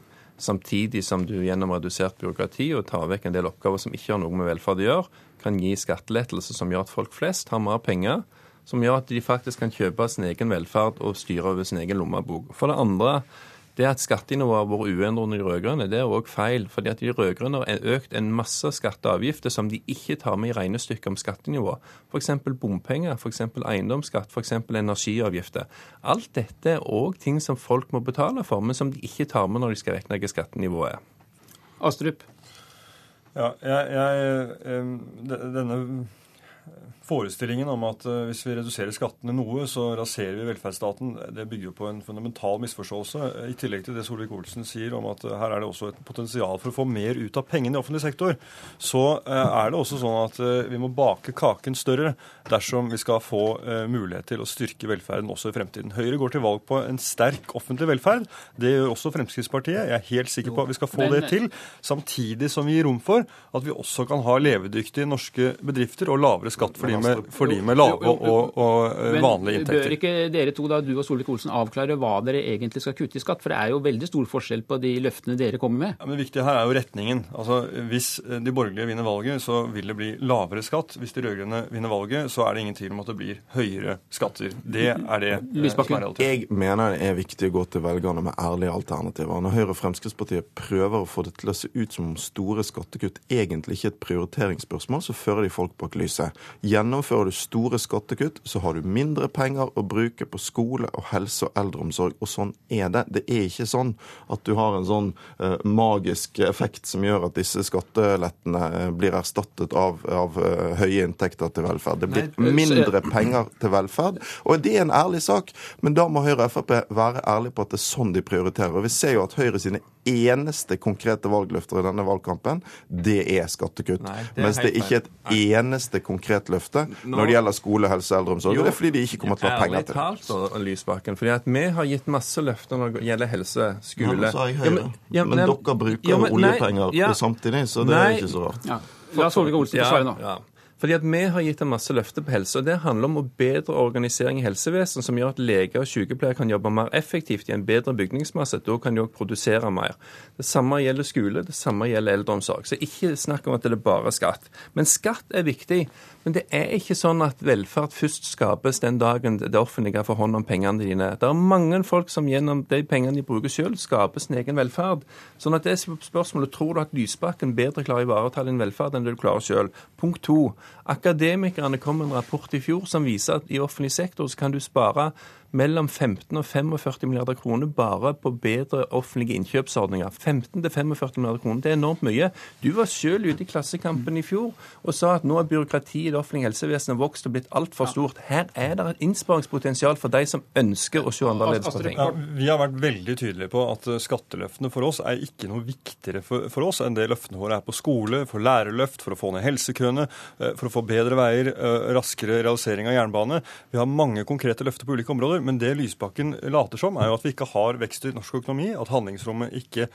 samtidig som du gjennom redusert byråkrati og tar vekk en del oppgaver som ikke har noe med velferd å gjøre, kan gi skattelettelser som gjør at folk flest har mer penger som gjør at de faktisk kan kjøpe sin egen velferd og styre over sin egen lommebok. For det andre, det at skattenivået har vært uendret under de rød-grønne, det er òg feil. fordi at de rød-grønne har økt en masse skatter og avgifter som de ikke tar med i regnestykket om skattenivå. F.eks. bompenger, f.eks. eiendomsskatt, f.eks. energiavgifter. Alt dette er òg ting som folk må betale for, men som de ikke tar med når de skal regne hva skattenivået er. Astrup? Ja, jeg, jeg, denne Forestillingen om at uh, hvis vi reduserer skattene noe, så raserer vi velferdsstaten, det bygger jo på en fundamental misforståelse. I tillegg til det Solvik-Olsen sier om at uh, her er det også et potensial for å få mer ut av pengene i offentlig sektor, så uh, er det også sånn at vi må bake kaken større dersom vi skal få mulighet til å styrke velferden også i fremtiden. Høyre går til valg på en sterk offentlig velferd. Det gjør også Fremskrittspartiet. Jeg er helt sikker på at vi skal få det til, samtidig som vi gir rom for at vi også kan ha levedyktige norske bedrifter og lavere skatt for de med, for de med lave og, og, og eh, vanlige inntekter. Bør ikke dere to, da, du og Solvik-Olsen, avklare hva dere egentlig skal kutte i skatt? For det er jo veldig stor forskjell på de løftene dere kommer med. Ja, men Det viktige her er jo retningen. Altså, Hvis de borgerlige vinner valget, så vil det bli lavere skatt. Hvis de rød-grønne vinner valget, så er det ingen tvil om at det blir høyere skatter. Det er det eh, Lysbakken. som er realiteten. Jeg mener det er viktig å gå til velgerne med ærlige alternativer. Når Høyre og Fremskrittspartiet prøver å få det til å se ut som om store skattekutt egentlig ikke er et prioriteringsspørsmål, så fører de folk bak lyset. Gjennomfører du store skattekutt, så har du mindre penger å bruke på skole og helse og eldreomsorg. Og sånn er det. Det er ikke sånn at du har en sånn uh, magisk effekt som gjør at disse skattelettene uh, blir erstattet av, av uh, høye inntekter til velferd. Det blir Nei, mindre penger til velferd. Og det er en ærlig sak, men da må Høyre og Frp være ærlige på at det er sånn de prioriterer. Og vi ser jo at Høyre sine eneste konkrete valgløfter i denne valgkampen, det er skattekutt. Nei, det er Mens det ikke er et eneste konkret løfte når det gjelder skole, helse og eldreomsorg. Jo, det er fordi de ikke kommer til å ha penger til det. Ærlig talt, Lysbakken, fordi at vi har gitt masse løfter når det gjelder helse, skole ja, sa jeg Høyre. Ja, men, ja, men, men, dere bruker jo oljepenger samtidig, så det nei, er ikke så rart. Ja. La Solvik-Olsen få svare nå. Ja. Fordi at Vi har gitt en masse løfter på helse. og Det handler om å bedre organisering i helsevesenet, som gjør at leger og sykepleiere kan jobbe mer effektivt i en bedre bygningsmasse. Da kan de òg produsere mer. Det samme gjelder skole, det samme gjelder eldreomsorg. Så ikke snakk om at det er bare skatt. Men skatt er viktig. Men det er ikke sånn at velferd først skapes den dagen det offentlige får hånd om pengene dine. Det er mange folk som gjennom de pengene de bruker selv, skaper sin egen velferd. Sånn at det er spørsmålet tror du at Lysbakken bedre klarer å ivareta din velferd enn det du klarer selv. Punkt to. Akademikerne kom med en rapport i fjor som viser at i offentlig sektor så kan du spare mellom 15 og 45 milliarder kroner bare på bedre offentlige innkjøpsordninger. 15 til 45 milliarder kroner, det er enormt mye. Du var selv ute i Klassekampen i fjor og sa at nå er byråkratiet i det offentlige helsevesenet vokst og blitt altfor stort. Her er det et innsparingspotensial for de som ønsker å se annerledes på ting. Ja, vi har vært veldig tydelige på at eh, skatteløftene for oss er ikke noe viktigere for, for oss enn det løftene våre er på skole, for lærerløft, for å få ned helsekøene, eh, for å få bedre veier, raskere realisering av jernbane. Vi har mange konkrete løfter på ulike områder, men det Lysbakken later som, er jo at vi ikke har vekst i norsk økonomi, at handlingsrommet ikke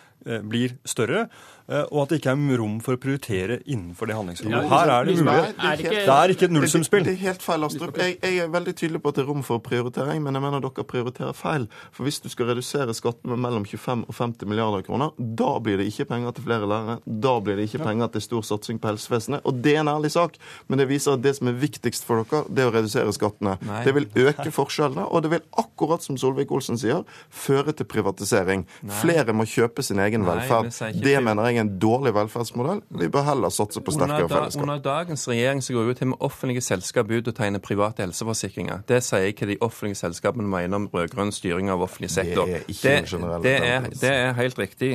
blir større. Eh, og at det ikke er rom for å prioritere innenfor det handlingsrommet. Her er det mulig. Det er ikke et nullsumspill. Det er helt feil, Astrup. Jeg, jeg, er veldig tydelig på at det er rom for prioritering, men jeg mener dere prioriterer feil. For hvis du skal redusere skatten med mellom 25 og 50 milliarder kroner, da blir det ikke penger til flere lærere. Da blir det ikke penger til stor satsing på helsevesenet. Og det er en ærlig sak, men det viser at det som er viktigst for dere, det er å redusere skattene. Nei. Det vil øke forskjellene, og det vil, akkurat som Solvik-Olsen sier, føre til privatisering. Nei. Flere må kjøpe sin egen Nei, velferd. Det mener jeg er en dårlig velferdsmodell. Vi bør heller satse på sterkere fellesskap. Under dagens regjering så går jo til med offentlige selskap ut og tegner private helseforsikringer. Det sier ikke de offentlige selskapene mener om rød-grønn styring av offentlig sektor. Det er ikke det, generelle det er, det er helt riktig.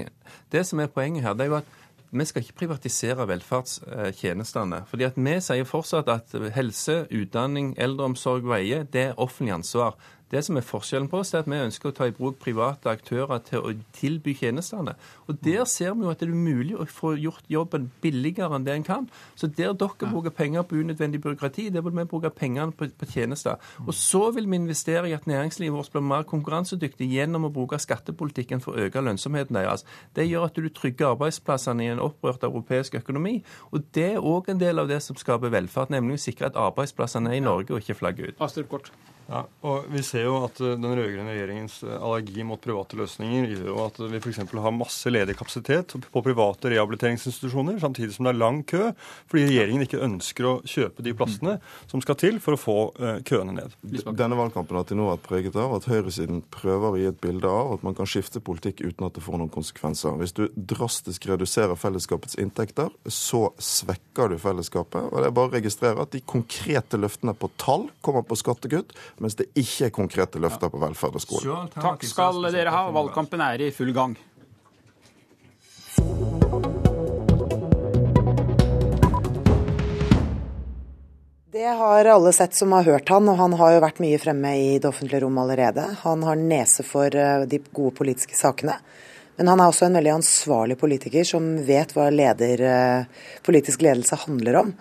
Det som er poenget her, det er jo at vi skal ikke privatisere velferdstjenestene. fordi at Vi sier fortsatt at helse, utdanning, eldreomsorg, veier det er offentlig ansvar. Det som er forskjellen på oss, er at vi ønsker å ta i bruk private aktører til å tilby tjenestene. Og Der ser vi jo at det er mulig å få gjort jobben billigere enn det en kan. Så der dere bruker penger på unødvendig byråkrati, der vil vi bruke pengene på, på, tjenester. Og så vil vi investere i at næringslivet vårt blir mer konkurransedyktig gjennom å bruke skattepolitikken for å øke lønnsomheten deres. Det gjør at du trygger arbeidsplassene i en opprørt europeisk økonomi. Og det er òg en del av det som skaper velferd, nemlig å sikre at arbeidsplassene er i Norge og ikke flagger ut. Astrup Kort. Ja, og Vi ser jo at eh, den rød-grønne regjeringens eh, allergi mot private løsninger gjør jo at vi f.eks. har masse ledig kapasitet på private rehabiliteringsinstitusjoner, samtidig som det er lang kø, fordi regjeringen ikke ønsker å kjøpe de plassene som skal til for å få uh, køene ned. Denne valgkampen har til nå vært preget av at høyresiden prøver å gi et bilde av at man kan skifte politikk uten at det får noen konsekvenser. Hvis du drastisk reduserer fellesskapets inntekter, så svekker du fellesskapet. og Det er bare å registrere at de konkrete løftene på tall kommer på skattekutt mens det ikke er konkrete løfter på velferd og skole. Takk skal dere ha. Valgkampen er i full gang. Det har alle sett som har hørt han, og han har jo vært mye fremme i det offentlige rom allerede. Han har nese for eh, de gode politiske sakene. Men han er også en veldig ansvarlig politiker som vet hva leder, eh, politisk ledelse handler om.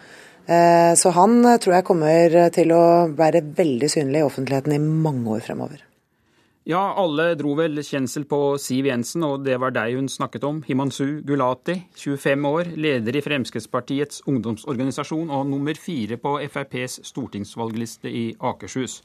Eh, så han eh, tror jeg kommer til å være veldig synlig i offentligheten i mange år fremover. Ja, alle dro vel kjensel på Siv Jensen, og det var deg hun snakket om. Himansu Gulati, 25 år, leder i Fremskrittspartiets ungdomsorganisasjon og nummer fire på FrPs stortingsvalgliste i Akershus.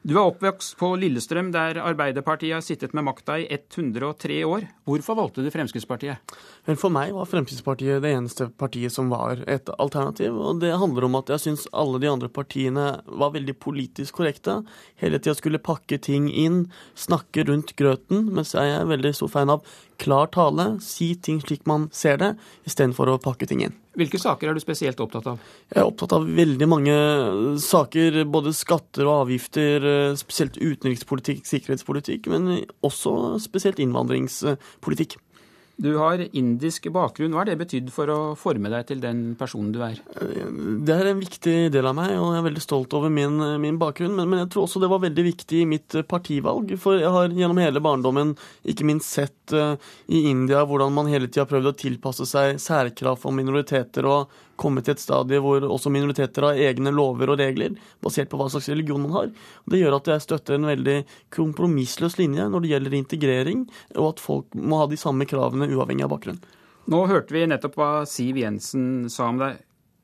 Du er oppvokst på Lillestrøm, der Arbeiderpartiet har sittet med makta i 103 år. Hvorfor valgte du Fremskrittspartiet? For meg var Fremskrittspartiet det eneste partiet som var et alternativ. Og det handler om at jeg syns alle de andre partiene var veldig politisk korrekte. Hele tida skulle pakke ting inn, snakke rundt grøten, mens jeg er veldig stor fan av klar tale, si ting slik man ser det, istedenfor å pakke ting inn. Hvilke saker er du spesielt opptatt av? Jeg er opptatt av veldig mange saker. Både skatter og avgifter, spesielt utenrikspolitikk, sikkerhetspolitikk, men også spesielt innvandringspolitikk. Du har indisk bakgrunn. Hva har det betydd for å forme deg til den personen du er? Det er en viktig del av meg, og jeg er veldig stolt over min, min bakgrunn. Men, men, jeg tror også det var veldig viktig i mitt partivalg. For jeg har gjennom hele barndommen ikke minst sett uh, i India hvordan man hele tida har prøvd å tilpasse seg særkrav for minoriteter og kommet til et stadie hvor også minoriteter har egne lover og regler, basert på hva slags religion man har. Det gjør at jeg støtter en veldig kompromissløs linje når det gjelder integrering, og at folk må ha de samme kravene uavhengig av bakgrunn. Nå hørte vi nettopp hva Siv Jensen sa om deg.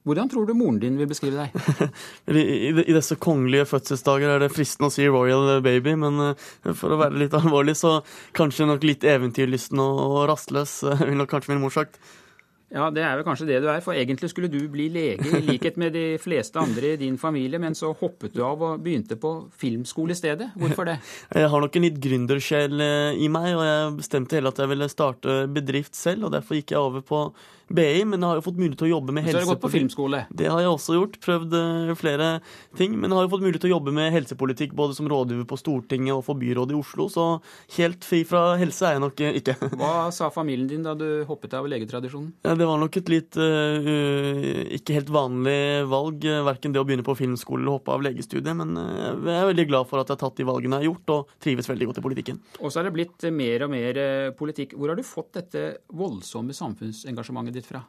Hvordan tror du moren din vil beskrive deg? I, I, disse kongelige fødselsdager er det fristende å si 'royal baby', men uh, for å være litt alvorlig, så kanskje nok litt eventyrlysten og, og rastløs, vil nok kanskje min mor sagt. Ja, det er vel kanskje det du er. For egentlig skulle du bli lege, i likhet med de fleste andre i din familie, men så hoppet du av og begynte på filmskole i stedet. Hvorfor det? Jeg har nok en litt gründersjel eh, i meg, og jeg bestemte heller at jeg ville starte bedrift selv, og derfor gikk jeg over på BI, men jeg har jo fått mulighet til å jobbe med helsepolitikk. Så har du gått på filmskole? Det har jeg også gjort. Prøvd eh, flere ting. Men jeg har jo fått mulighet til å jobbe med helsepolitikk både som rådgiver på Stortinget og for byrådet i Oslo, så helt fri fra helse er jeg nok eh, ikke. Hva sa familien din da du hoppet av legetradisjonen? Det var nok et litt uh, ikke helt vanlig valg, verken det å begynne på filmskole eller hoppe av legestudiet, men jeg er veldig glad for at jeg har tatt de valgene jeg har gjort, og trives veldig godt i politikken. Og så er det blitt mer og mer politikk. Hvor har du fått dette voldsomme samfunnsengasjementet ditt fra?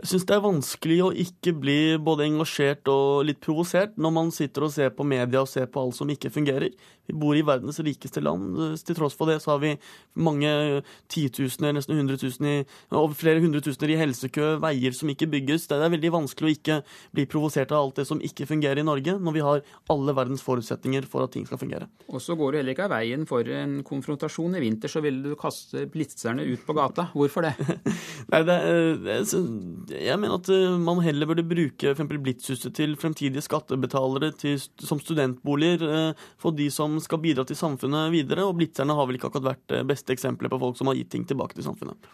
Jeg syns det er vanskelig å ikke bli både engasjert og litt provosert når man sitter og ser på media og ser på alt som ikke fungerer. Vi bor i verdens rikeste land. Til tross for det så har vi mange titusener, nesten hundretusener, over flere hundretusener i helsekø, veier som ikke bygges. Det er veldig vanskelig å ikke bli provosert av alt det som ikke fungerer i Norge, når vi har alle verdens forutsetninger for at ting skal fungere. Og så går du heller ikke av veien for en konfrontasjon. I vinter så ville du kaste blitzerne ut på gata. Hvorfor det? Nei, det, jeg mener at eh, man heller burde bruke f.eks. Blitzhuset til fremtidige skattebetalere til, som studentboliger eh, for de som skal bidra til samfunnet videre. Og blitzerne har vel ikke akkurat vært det beste eksempelet på folk som har gitt ting tilbake til samfunnet.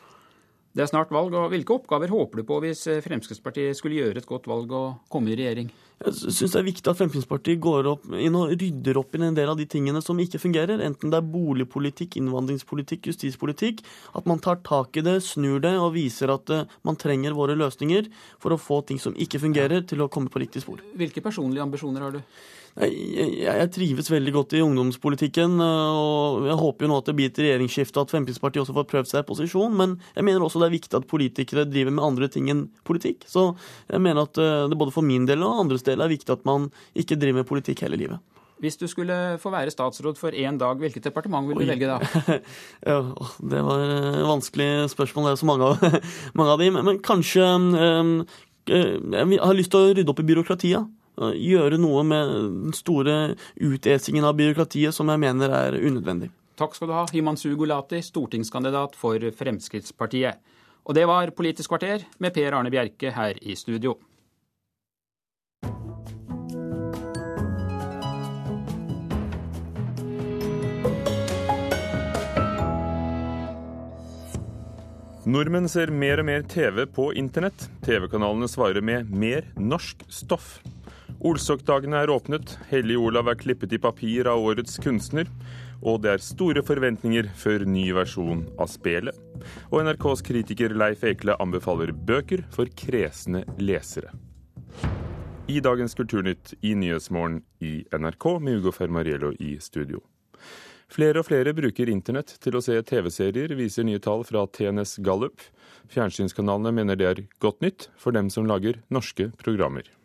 Det er snart valg, og Hvilke oppgaver håper du på hvis eh, Fremskrittspartiet skulle gjøre et godt valg og komme i regjering? Jeg syns det er viktig at Fremskrittspartiet går opp inn og rydder opp i en del av de tingene som ikke fungerer. Enten det er boligpolitikk, innvandringspolitikk, justispolitikk. At man tar tak i det, snur det og viser at eh, man trenger våre løsninger for å få ting som ikke fungerer, til å komme på riktig spor. Hvilke personlige ambisjoner har du? Jeg, jeg, trives veldig godt i ungdomspolitikken, eh, og jeg håper jo nå at det blir et regjeringsskifte, at Fremskrittspartiet også får prøvd seg i posisjon. Men jeg mener også det er viktig at politikere driver med andre ting enn politikk. Så jeg mener at eh, det både for min del og andres del er viktig at man ikke driver med politikk hele livet. Hvis du skulle få være statsråd for én dag, hvilket departement vil du velge da? ja, det var et vanskelig spørsmål, det er så mange av, mange av de. Men, men kanskje um, Jeg har lyst til å rydde opp i byråkratiet gjøre noe med den store utesingen av byråkratiet som jeg mener er unødvendig. Takk skal du ha, Himanshu Gulati, stortingskandidat for Fremskrittspartiet. Og det var Politisk kvarter med Per Arne Bjerke her i studio. Nordmenn ser mer og mer TV på internett. TV-kanalene svarer med mer norsk stoff. Olsokdagene er åpnet, Hellig Olav er klippet i papir av årets kunstner, og det er store forventninger før ny versjon av spelet. Og NRKs kritiker Leif Ekle anbefaler bøker for kresne lesere. I dagens Kulturnytt i Nyhetsmorgen i NRK med Ugo Fermariello i studio. Flere og flere bruker internett til å se TV-serier, viser nye tall fra TNS Gallup. Fjernsynskanalene mener det er godt nytt for dem som lager norske programmer.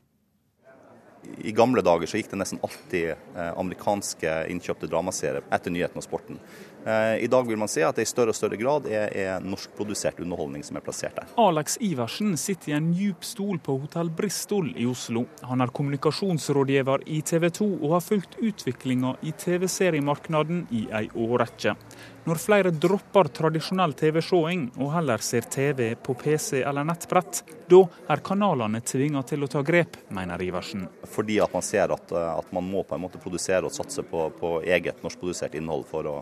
I gamle dager så gikk det nesten alltid eh, amerikanske innkjøpte dramaserier etter nyheten og sporten. Eh, I dag vil man se at det i større og større grad er, er norskprodusert underholdning som er plassert der. Alex Iversen sitter i en djup stol på Hotell Bristol i Oslo. Han er kommunikasjonsrådgiver i TV 2 og har fulgt utviklinga i TV-seriemarkedet i ei årrekke. Når flere dropper tradisjonell TV-seing og heller ser TV på PC eller nettbrett, da er kanalene tvinga til å ta grep, mener Iversen. Fordi at man ser at, at man må på en måte produsere og satse på, på eget norskprodusert innhold for å,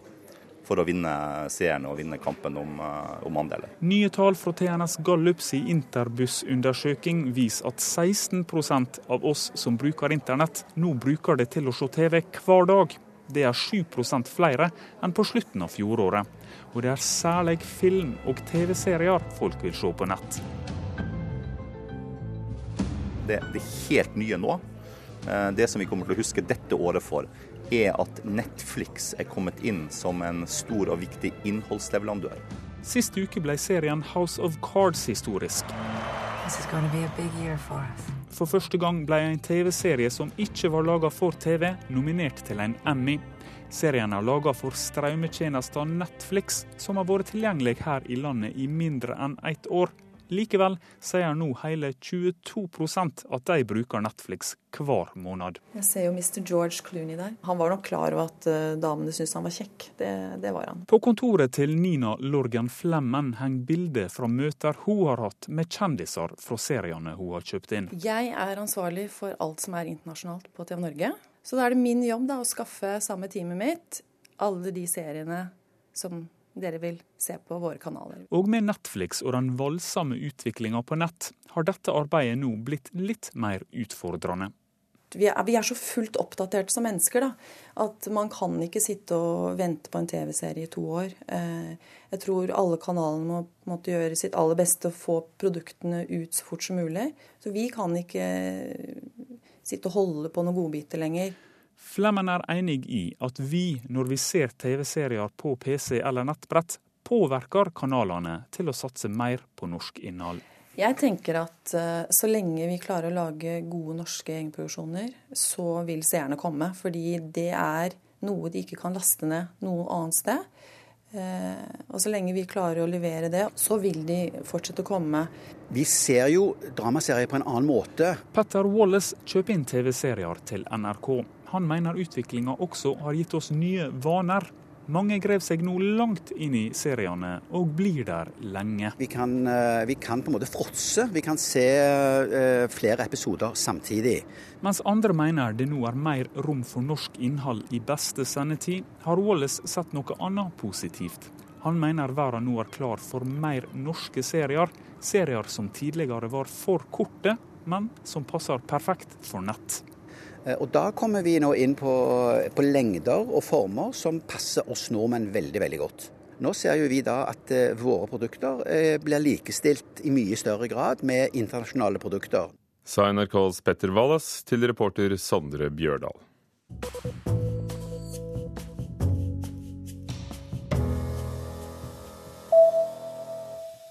for å vinne seerne og vinne kampen om, om, andeler. Nye tall fra TNS Gallups i Interbuss-undersøking viser at 16% av oss som bruker internett, nå bruker det til å se TV hver dag. Det er 7% flere enn på slutten av fjoråret. Og det er særlig film og TV-serier folk vil se på nett. Det, det helt nye nå, eh, det som vi kommer til å huske dette året for, er at Netflix er kommet inn som en stor og viktig innholdsleverandør. Sist uke ble serien House of Cards historisk. For første gang ble en TV-serie som ikke var laga for TV, nominert til en Emmy. Serien er laga for strømmetjenesten Netflix, som har vært tilgjengelig her i landet i mindre enn ett år. Likevel sier nå hele 22% at de bruker Netflix hver måned. Jeg ser jo Mr. George Clooney der. Han var nok klar over at uh, damene syntes han var kjekk. Det, det, var han. På kontoret til Nina Lorgan Flemmen henger bilder fra møter hun har hatt med kjendiser fra seriene hun har kjøpt inn. Jeg er ansvarlig for alt som er internasjonalt på TV Norge. Så da er det min jobb da, å skaffe samme teamet mitt alle de seriene som dere vil se på våre kanaler. Og med Netflix og den voldsomme utviklinga på nett, har dette arbeidet nå blitt litt mer utfordrende. Vi er, vi er, så fullt oppdatert som mennesker da, at man kan ikke sitte og vente på en TV-serie i to år. Eh, jeg tror alle kanalene må måtte gjøre sitt aller beste å få produktene ut så fort som mulig. Så vi kan ikke sitte og holde på noen godbiter lenger. Flemmen er enig i at vi, når vi ser TV-serier på PC eller nettbrett, påvirker kanalene til å satse mer på norsk innhold. Jeg tenker at uh, så lenge vi klarer å lage gode norske egenproduksjoner, så vil seerne komme. Fordi det er noe de ikke kan laste ned noe annet sted. Uh, og så lenge vi klarer å levere det, så vil de fortsette å komme. Vi ser jo dramaserier på en annen måte. Petter Wallace kjøper inn TV-serier til NRK. Han mener utviklinga også har gitt oss nye vaner. Mange grev seg nå langt inn i seriene og blir der lenge. Vi kan, eh, vi kan på en måte fråtse. Vi kan se uh, flere episoder samtidig. Mens andre mener det nå er mer rom for norsk innhold i beste sendetid, har Wallace sett noe annet positivt. Han mener verden nå er klar for mer norske serier. Serier som tidligere var for korte, men som passer perfekt for nett. Eh, og Da kommer vi nå inn på, på, lengder og former som passer oss nordmenn veldig veldig godt. Nå ser jo vi da at eh, våre produkter eh, blir likestilt i mye større grad med internasjonale produkter. Sa NRKs Petter Wallas til reporter Sondre Bjørdal.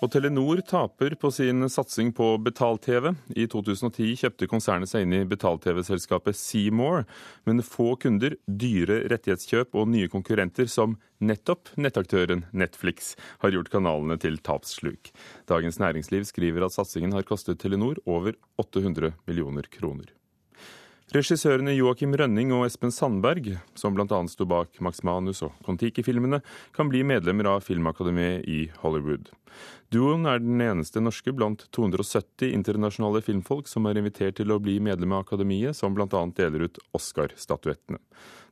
Og Telenor taper på sin satsing på betalt-TV. I 2010 kjøpte konsernet seg inn i betalt-TV-selskapet Seymour, men få kunder, dyre rettighetskjøp og nye konkurrenter som nettopp nettaktøren Netflix har gjort kanalene til tapssluk. Dagens Næringsliv skriver at satsingen har kostet Telenor over 800 millioner kroner. Regissørene Joakim Rønning og Espen Sandberg, som bl.a. sto bak Max Manus og Kon-Tiki-filmene, kan bli medlemmer av Filmakademiet i Hollywood. Duoen er den eneste norske blant 270 internasjonale filmfolk som er invitert til å bli medlem av Akademiet, som bl.a. deler ut Oscar-statuettene.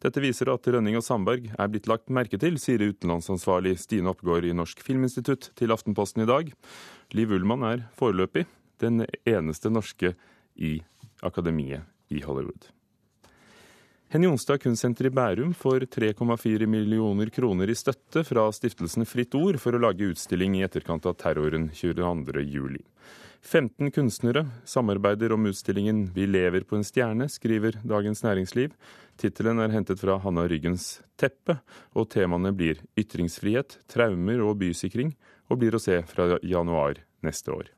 Dette viser at Rønning og Sandberg er blitt lagt merke til, sier utenlandsansvarlig Stine Oppgaard i Norsk Filminstitutt til Aftenposten i dag. Liv Ullmann er foreløpig den eneste norske i Akademiet i Hollywood. Henny Jonstad kunstsenter i Bærum får 3,4 millioner kroner i støtte fra stiftelsen Fritt Ord for å lage utstilling i etterkant av terroren 22.07. 15 kunstnere samarbeider om utstillingen 'Vi lever på en stjerne', skriver Dagens Næringsliv. Tittelen er hentet fra Hanna Ryggens 'Teppe', og temaene blir ytringsfrihet, traumer og bysikring, og blir å se fra januar neste år.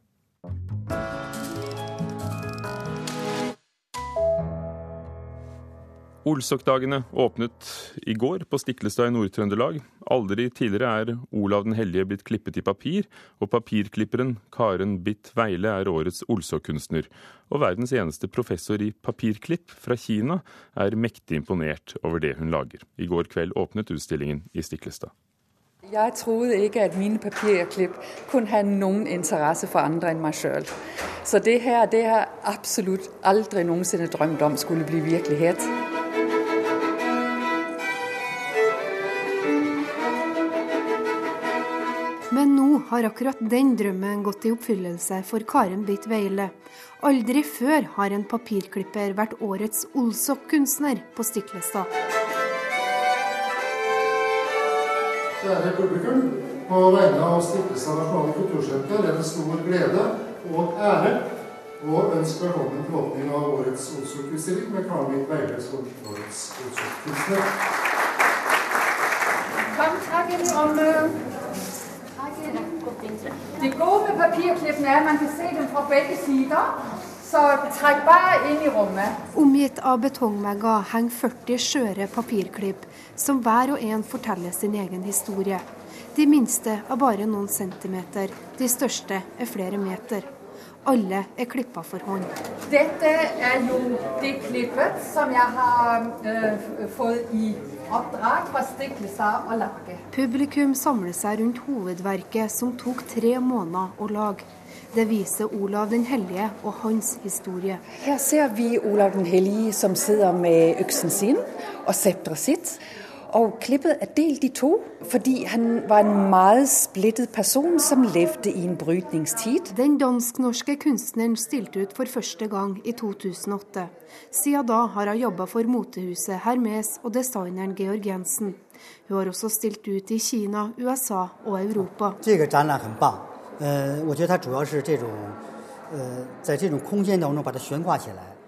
Olsokdagene åpnet i går på Stiklestad i Nord-Trøndelag. Aldri tidligere er Olav den hellige blitt klippet i papir, og papirklipperen Karen Bitt Veile er årets Olsok-kunstner. Og verdens eneste professor i papirklipp fra Kina er mektig imponert over det hun lager. I går kveld åpnet utstillingen i Stiklestad. Jeg trodde ikke at mine papirklipp kunne ha noen interesse for andre enn meg sjøl. Så det her det har absolutt aldri noensinne drømt om skulle bli virkelighet. Men nå har akkurat den drømmen gått i oppfyllelse for Karen Bitt Veile. Aldri før har en papirklipper vært årets Olsok-kunstner på Stiklestad. Kjære publikum. På vegne av Stiklestad nasjonale kultursenter er det stor glede og ære å ønske velkommen til åpning av årets Olsok-utstilling med Karen Bitt Veile som årets Olsok-kunstner. I rommet. Det gode med papirklippene er at man kan se dem fra begge sider. Så trekk bare inn i rommet. Omgitt av betongvegger henger 40 skjøre papirklipp, som hver og en forteller sin egen historie. De minste er bare noen centimeter, de største er flere meter. Alle er klippa for hånd. Dette er jo det klippet som jeg har øh, fått i oppdrag fra Stiklestad å lage. Publikum samler seg rundt hovedverket som tok tre måneder å lage. Det viser Olav den hellige og hans historie. Her ser vi Olav den hellige som sitter med øksen sin og septeret sitt. Og klippet er delt i to, fordi han var en meget splittet person som levde i en brytningstid. Den dansk-norske kunstneren stilte ut for første gang i 2008. Siden da har hun jobba for motehuset Hermes og designeren Georg Jensen. Hun har også stilt ut i Kina, USA og Europa.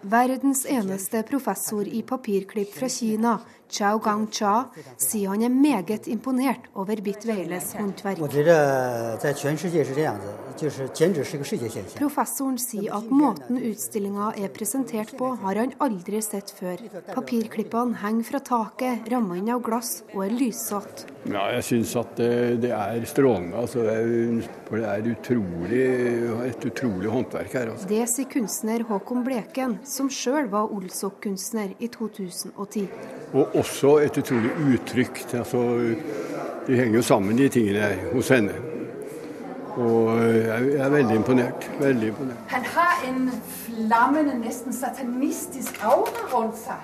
Verdens eneste professor i papirklipp fra Kina Chao Gang-cha sier han er meget imponert over Bit Weiles håndverk. Professoren sier at måten utstillinga er presentert på, har han aldri sett før. Papirklippene henger fra taket, rammer inn av glass og er lyssatt. Ja, jeg syns at det, det er strålende. Altså, for det er utrolig, et utrolig håndverk her. Altså. Det sier kunstner Håkon Bleken, som sjøl var Olsok-kunstner i 2010. Og også et utrolig uttrykk. Altså, de henger jo sammen, de tingene hos henne. Og jeg er veldig imponert. Veldig imponert. Han har en flammende, nesten satanistisk aura rundt seg.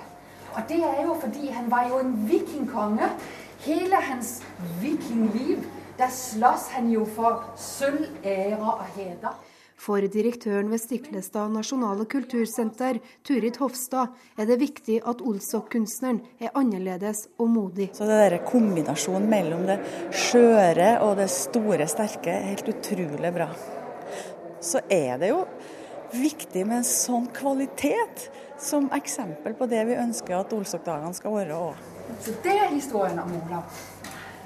Og det er jo fordi han var jo en vikingkonge. Hele hans vikingliv, der slåss han jo for sølv, ære og heder. For direktøren ved Stiklestad nasjonale kultursenter, Turid Hofstad, er det viktig at Olsok-kunstneren er annerledes og modig. Så det der Kombinasjonen mellom det skjøre og det store, sterke er helt utrolig bra. Så er det jo viktig med en sånn kvalitet som eksempel på det vi ønsker at Olsok-dagene skal være òg. Så det er historien om Olav.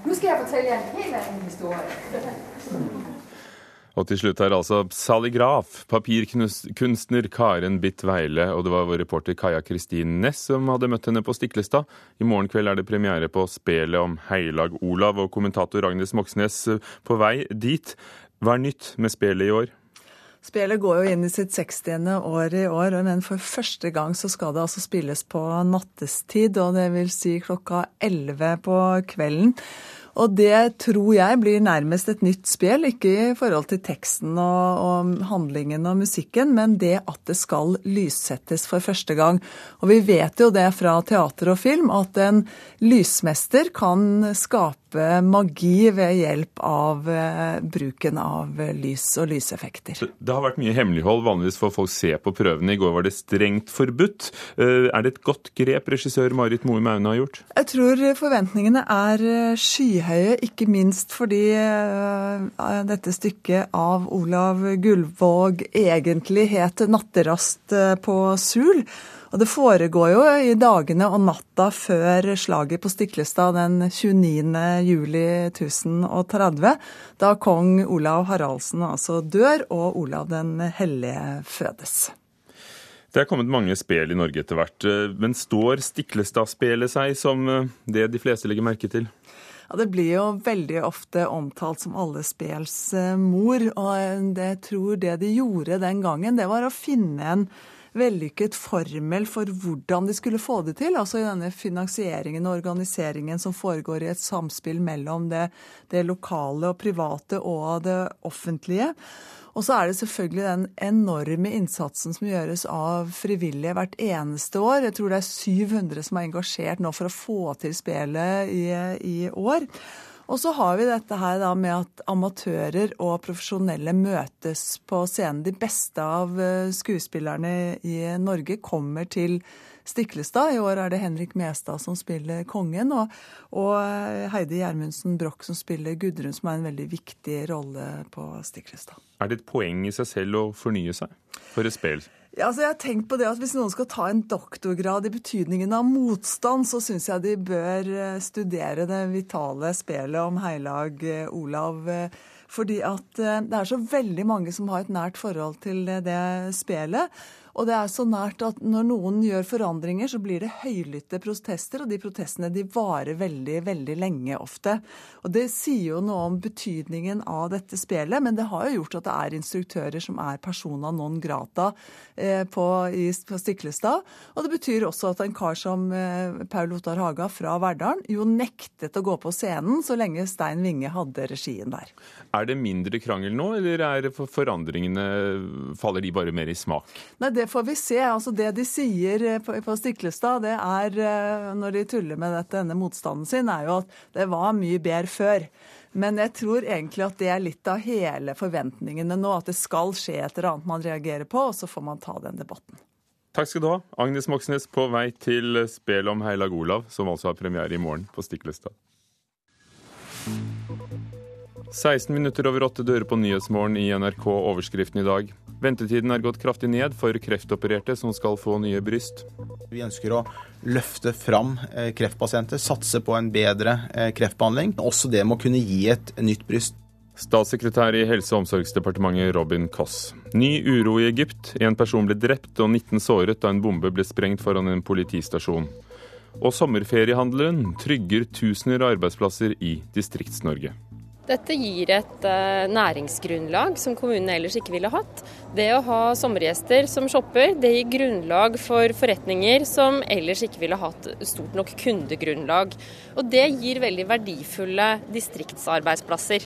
Nå skal jeg fortelle en helt annen historie. Og til slutt her altså Saligraf, papirkunstner Karen Bitt Weile, og det var vår reporter Kaja Kristin Næss som hadde møtt henne på Stiklestad. I morgen kveld er det premiere på spelet om Heilag Olav, og kommentator Agnes Moxnes på vei dit. Hva er nytt med spelet i år? Spelet går jo inn i sitt 60. år i år, men for første gang så skal det altså spilles på nattestid, og det vil si klokka 11 på kvelden. Og det tror jeg blir nærmest et nytt spill, ikke i forhold til teksten og, og, handlingen og musikken, men det at det skal lyssettes for første gang. Og vi vet jo det fra teater og film, at en lysmester kan skape magi ved hjelp av eh, bruken av lys og lyseffekter. Det har vært mye hemmelighold. Vanligvis får folk se på prøvene. I går var det strengt forbudt. Eh, er det et godt grep regissør Marit Moe Maune har gjort? Jeg tror forventningene er skyhøye, ikke minst fordi dette stykket av Olav Gullvåg egentlig het 'Natterast på Sul'. Og det foregår jo i dagene og natta før slaget på Stiklestad den 29. juli 1030, da kong Olav Haraldsen altså dør og Olav den hellige fødes. Det er kommet mange spel i Norge etter hvert, men står Stiklestad-spelet seg som det de fleste legger merke til? Ja, Det blir jo veldig ofte omtalt som alle spels mor, og jeg tror det de gjorde den gangen, det var å finne en vellykket formel for hvordan de skulle få det til. Altså i denne finansieringen og organiseringen som foregår i et samspill mellom det, det lokale og private og det offentlige. Og så er det selvfølgelig den enorme innsatsen som gjøres av frivillige hvert eneste år. Jeg tror det er 700 som er engasjert nå for å få til spelet i, i år. Og så har vi dette her da med at amatører og profesjonelle møtes på scenen. De beste av skuespillerne i Norge kommer til Stiklestad. I år er det Henrik Mestad som spiller kongen, og, og Heidi Gjermundsen Broch som spiller Gudrun, som er en veldig viktig rolle på Stiklestad. Er det et poeng i seg selv å fornye seg for et spill? Ja, altså jeg har tenkt på det at Hvis noen skal ta en doktorgrad i betydningen av motstand, så syns jeg de bør studere det vitale spelet om Heilag Olav. Fordi at det er så veldig mange som har et nært forhold til det spelet. Og det er så nært at når noen gjør forandringer, så blir det høylytte protester, og de protestene de varer veldig, veldig lenge ofte. Og det sier jo noe om betydningen av dette spelet, men det har jo gjort at det er instruktører som er persona non grata eh, på, i, på Stiklestad. Og det betyr også at en kar som eh, Paul Ottar Haga fra Verdalen jo nektet å gå på scenen så lenge Stein Winge hadde regien der. Er det mindre krangel nå, eller er forandringene, faller de bare mer i smak? Nei, Det får vi se. Altså Det de sier eh, på, Stiklestad, det er, eh, når de tuller med dette, denne motstanden sin, er jo at det var mye bedre før. Men jeg tror egentlig at det er litt av hele forventningene nå, at det skal skje et eller annet man reagerer på, og så får man ta den debatten. Takk skal du ha, Agnes Moxnes på vei til spel om Heilag Olav, som altså har premiere i morgen på Stiklestad. 16 minutter over åtte dører på Nyhetsmorgen i NRK overskriften i dag. Ventetiden er gått kraftig ned for kreftopererte som skal få nye bryst. Vi ønsker å løfte fram eh, kreftpasienter, satse på en bedre eh, kreftbehandling. Også det med å kunne gi et nytt bryst. Statssekretær i Helse- og omsorgsdepartementet Robin Koss. Ny uro i Egypt. En person ble drept og 19 såret da en bombe ble sprengt foran en politistasjon. Og sommerferiehandelen trygger tusener av arbeidsplasser i Distrikts-Norge. Dette gir et uh, næringsgrunnlag som kommunene ellers ikke ville hatt. Det å ha sommergjester som shopper, det gir grunnlag for forretninger som ellers ikke ville hatt stort nok kundegrunnlag. Og det gir veldig verdifulle distriktsarbeidsplasser.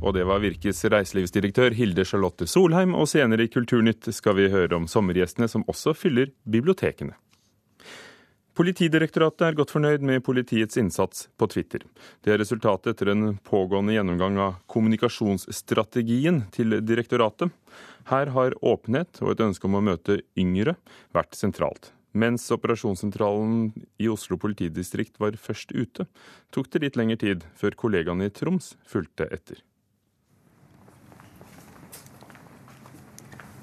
Og det var Virkes reiselivsdirektør Hilde Charlotte Solheim, og senere i Kulturnytt skal vi høre om sommergjestene som også fyller bibliotekene. Politidirektoratet er godt fornøyd med politiets innsats på Twitter. Det er resultatet etter en pågående gjennomgang av kommunikasjonsstrategien til direktoratet. Her har åpenhet og et ønske om å møte yngre vært sentralt. Mens operasjonssentralen i Oslo politidistrikt var først ute, tok det litt lengre tid før kollegaene i Troms fulgte etter.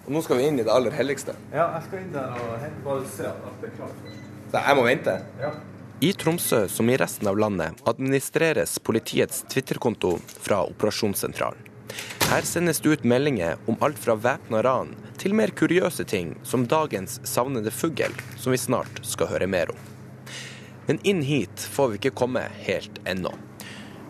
Og nå skal vi inn i det aller helligste. Ja, jeg skal inn der og bare se at det er klart først. Så jeg må vente? Ja. I Tromsø, som i resten av landet, administreres politiets Twitter-konto fra operasjonssentralen. Her sendes det ut meldinger om alt fra væpna ran til mer kuriøse ting, som dagens savnede fugl, som vi snart skal høre mer om. Men inn hit får vi ikke komme helt ennå.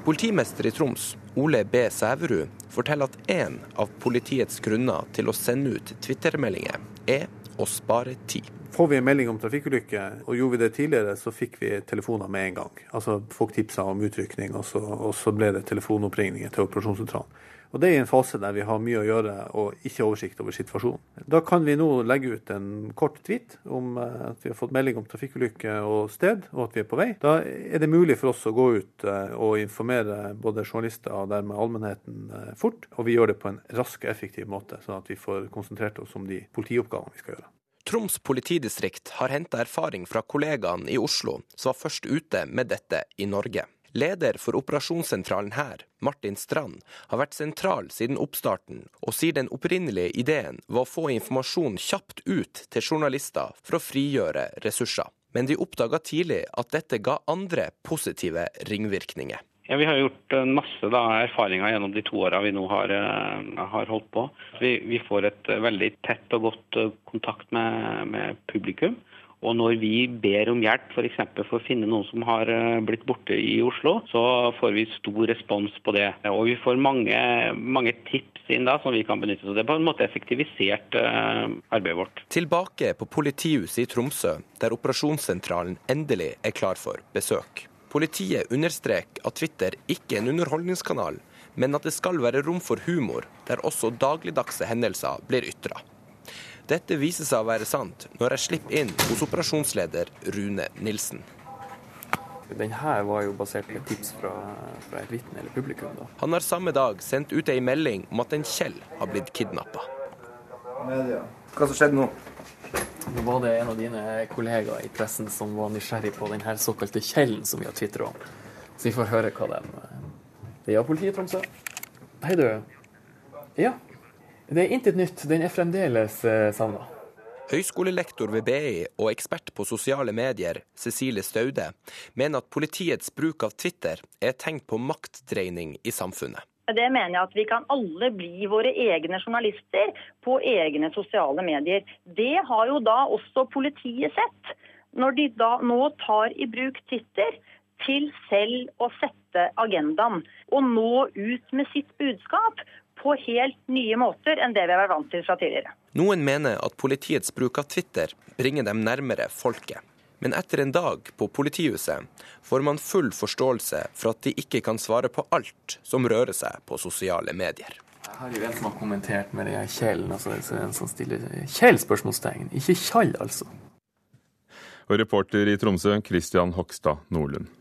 Politimester i Troms, Ole B. Sæverud, forteller at en av politiets grunner til å sende ut Twitter-meldinger er å spare tid. Får vi en melding om trafikkulykke, og gjorde vi det tidligere, så fikk vi telefoner med en gang. Altså Folk tipsa om utrykning, og så, og så ble det telefonoppringninger til operasjonssentralen. Og Det er i en fase der vi har mye å gjøre og ikke oversikt over situasjonen. Da kan vi nå legge ut en kort tweet om eh, at vi har fått melding om trafikkulykke og sted, og at vi er på vei. Da er det mulig for oss å gå ut eh, og informere både journalister og dermed allmennheten eh, fort. Og vi gjør det på en rask og effektiv måte, sånn at vi får konsentrert oss om de politioppgavene vi skal gjøre. Troms politidistrikt har henta erfaring fra kollegaene i Oslo, som var først ute med dette i Norge. Leder for operasjonssentralen her, Martin Strand, har vært sentral siden oppstarten, og sier den opprinnelige ideen var å få informasjon kjapt ut til journalister for å frigjøre ressurser. Men de oppdaga tidlig at dette ga andre positive ringvirkninger. Ja, Vi har gjort masse da, erfaringer gjennom de to åra vi nå har, uh, har, holdt på. Vi, vi får et uh, veldig tett og godt kontakt med, med, publikum. Og når vi ber om hjelp f.eks. For, for å finne noen som har blitt borte i Oslo, så får vi stor respons på det. Og vi får mange, mange tips inn da som vi kan benytte oss av. Det er på en måte effektivisert arbeidet vårt. Tilbake på politihuset i Tromsø, der operasjonssentralen endelig er klar for besøk. Politiet understreker at Twitter ikke er en underholdningskanal, men at det skal være rom for humor, der også dagligdagse hendelser blir ytra. Dette viser seg å være sant når jeg slipper inn hos operasjonsleder Rune Nilsen. Den her var jo basert på tips fra, fra et vitne eller publikum. Da. Han har samme dag sendt ut ei melding om at en Kjell har blitt kidnappa. Hva som skjedde nå? Nå var det en av dine kollegaer i pressen som var nysgjerrig på den her såkalte Kjellen som vi har tvitra om. Så vi får høre hva den Det er politiet i Tromsø. Hei, du. Ja. Det er intet nytt. Den er fremdeles eh, savna. Høyskolelektor ved BI og ekspert på sosiale medier, Cecilie Staude, mener at politiets bruk av Twitter er et tegn på maktdreining i samfunnet. Det mener jeg at vi kan alle bli våre egne journalister på egne sosiale medier. Det har jo da også politiet sett, når de da nå tar i bruk Twitter til selv å sette agendaen og nå ut med sitt budskap på helt nye måter enn det vi har vært vant til fra tidligere. Noen mener at politiets bruk av Twitter bringer dem nærmere folket. Men etter en dag på politihuset får man full forståelse for at de ikke kan svare på alt som rører seg på sosiale medier. Jeg har jo en som har kommentert med det Kjell, altså en som stiller Kjell? spørsmålstegn, ikke Kjall, altså. Og reporter i Tromsø, Christian Hogstad Nordlund.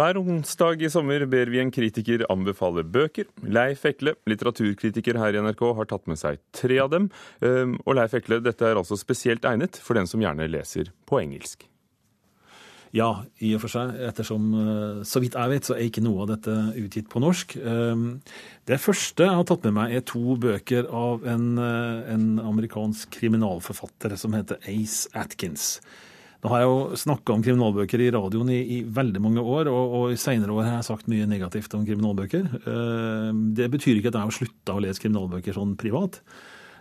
Hver onsdag i sommer ber vi en kritiker anbefale bøker. Leif Ekle, litteraturkritiker her i NRK, har tatt med seg tre av dem. Ehm, og Leif Ekle, dette er altså spesielt egnet for den som gjerne leser på engelsk. Ja, i og for seg. Ettersom, eh, så vidt jeg vet, så er ikke noe av dette utgitt på norsk. Ehm, det første jeg har tatt med meg, er to bøker av en, eh, en amerikansk kriminalforfatter som heter Ace Atkins. Nå har jeg jo snakka om kriminalbøker i radioen i, i veldig mange år, og, og i seinere år har jeg sagt mye negativt om kriminalbøker. Eh, det betyr ikke at jeg har slutta å lese kriminalbøker sånn privat.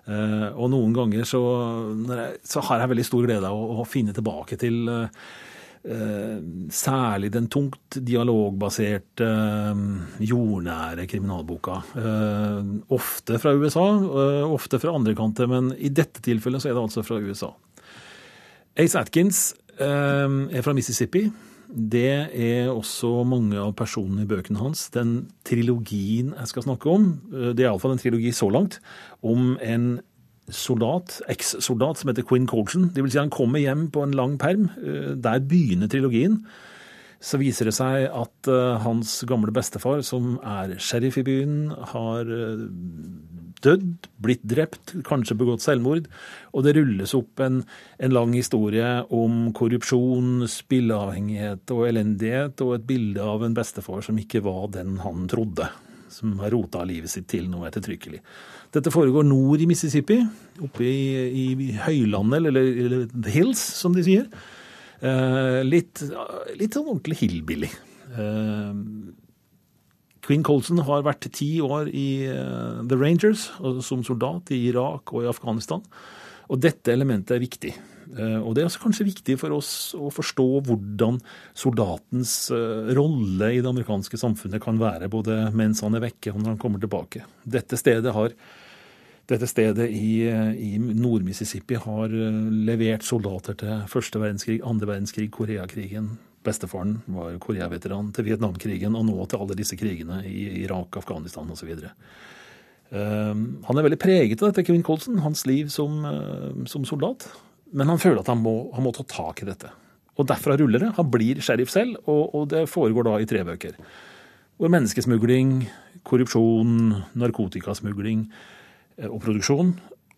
Eh, og noen ganger så, jeg, så har jeg veldig stor glede av å, å finne tilbake til eh, særlig den tungt dialogbaserte, jordnære kriminalboka. Ofte fra USA, ofte fra andre kanter, men i dette tilfellet så er det altså fra USA. Ace Atkins eh, er fra Mississippi. Det er også mange av personene i bøkene hans. Den trilogien jeg skal snakke om, eh, det er iallfall en trilogi så langt, om en soldat, eks-soldat som heter Quinn Colson. Det vil si han kommer hjem på en lang perm. Eh, der begynner trilogien. Så viser det seg at hans gamle bestefar, som er sheriff i byen, har dødd, blitt drept, kanskje begått selvmord. Og det rulles opp en, en lang historie om korrupsjon, spilleavhengighet og elendighet, og et bilde av en bestefar som ikke var den han trodde. Som har rota livet sitt til noe ettertrykkelig. Dette foregår nord i Mississippi, oppe i, i høylandet, eller, eller, The Hills, som de sier. Eh, litt, litt sånn ordentlig hillbilly. Eh, Queen Colson har vært ti år i uh, The Rangers som soldat i Irak og i Afghanistan. Og dette elementet er viktig. Uh, og det er også kanskje viktig for oss å forstå hvordan soldatens uh, rolle i det amerikanske samfunnet kan være, både mens han er vekke og når han kommer tilbake. Dette stedet har dette stedet i, i Nord-Mississippi har levert soldater til første verdenskrig, andre verdenskrig, Koreakrigen, Bestefaren var Korea-veteran til Vietnamkrigen og nå til alle disse krigene i Irak, Afghanistan osv. Ehm, han er veldig preget av dette, Kevin Colson, hans liv som, eh, som soldat. Men han føler at han må, han må, ta tak i dette. Og derfra ruller det. Han blir sheriff selv, og, og det foregår da i tre bøker. Hvor menneskesmugling, korrupsjon, narkotikasmugling eh, og produksjon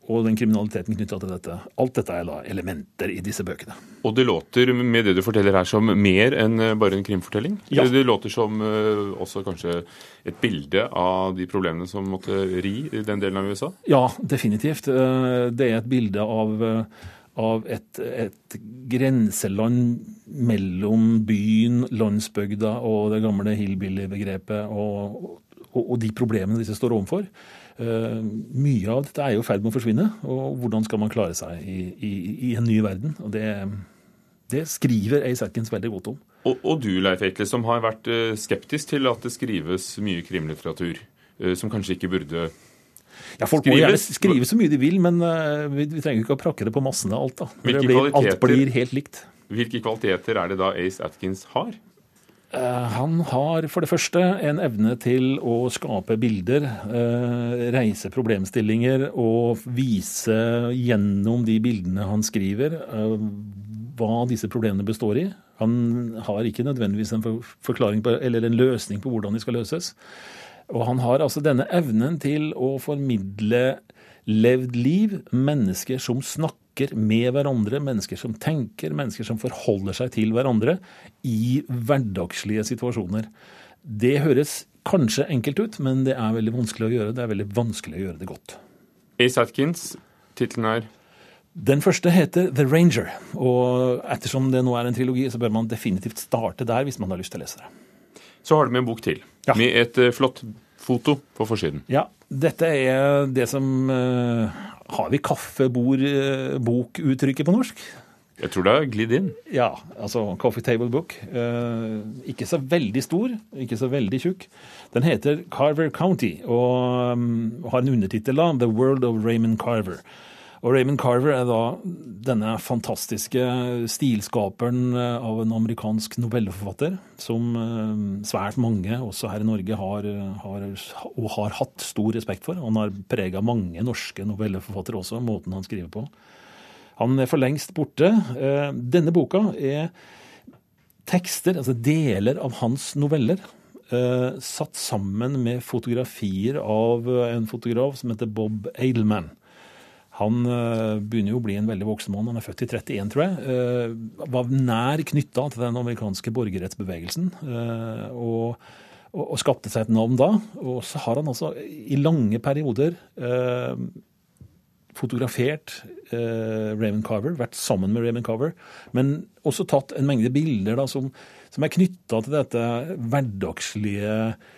og den kriminaliteten knytta til dette. Alt dette er da elementer i disse bøkene. Og det låter med det du forteller her som mer enn eh, bare en krimfortelling? Ja. Det låter som uh, også kanskje et bilde av de problemene som måtte ri i den delen av USA? Ja, definitivt. Uh, det er et bilde av, av et, et, grenseland mellom byen, landsbygda og det gamle hillbilly-begrepet, og, og, og de problemene disse står overfor. Eh, mye av dette er jo i ferd med å forsvinne. Og hvordan skal man klare seg i, i, i en ny verden? Og det, det skriver Ace Atkins veldig godt om. Og, og, du, Leif Ekle, som har vært eh, skeptisk til at det skrives mye krimlitteratur, eh, som kanskje ikke burde ja, Folk må gjerne skrive så mye de vil, men vi, vi trenger ikke å prakke det på massene alt. da. Blir, alt blir helt likt. Hvilke kvaliteter er det da Ace Atkins har? Eh, han har for det første en evne til å skape bilder, eh, reise problemstillinger og vise gjennom de bildene han skriver, eh, hva disse problemene består i. Han har ikke nødvendigvis en på, en løsning på hvordan de skal løses. Og han har altså denne evnen til å formidle levd liv, mennesker som snakker snakker med hverandre, mennesker som tenker, mennesker som forholder seg til hverandre i hverdagslige situasjoner. Det høres kanskje enkelt ut, men det er veldig vanskelig å gjøre. Det er veldig vanskelig å gjøre det godt. Ace Atkins, tittelen er Den første heter The Ranger, og ettersom det nå er en trilogi, så bør man definitivt starte der hvis man har lyst til å lese det. Så har du med en bok til, Ja. med et eh, flott foto på forsiden. Ja, dette er det som eh, Har vi kaffebord-bok-uttrykket på norsk? Jeg tror det har glidd inn. Ja, altså Coffee Table Book. Eh, ikke så veldig stor, ikke så veldig tjukk. Den heter Carver County og um, har en undertittel The World of Raymond Carver. Og Raymond Carver er da denne fantastiske stilskaperen eh, av en amerikansk novelleforfatter som eh, svært mange, også her i Norge, har, har, og har hatt stor respekt for. Han har prega mange norske novelleforfattere også, måten han skriver på. Han er for lengst borte. Eh, Denne boka er tekster, altså deler av hans noveller, satt sammen med fotografier av en fotograf som heter Bob Edelman. Han eh, begynner jo å bli en veldig voksen mann. Han er født i 31, tror jeg. Eh, Var nær knytta til den amerikanske borgerrettsbevegelsen. eh, Og, og, og skapte seg et navn da. Og så har han altså i lange perioder fotografert Raymond Carver, vært sammen med Raymond Carver, men også tatt en mengde bilder da, som, som er knytta til dette hverdagslige eh,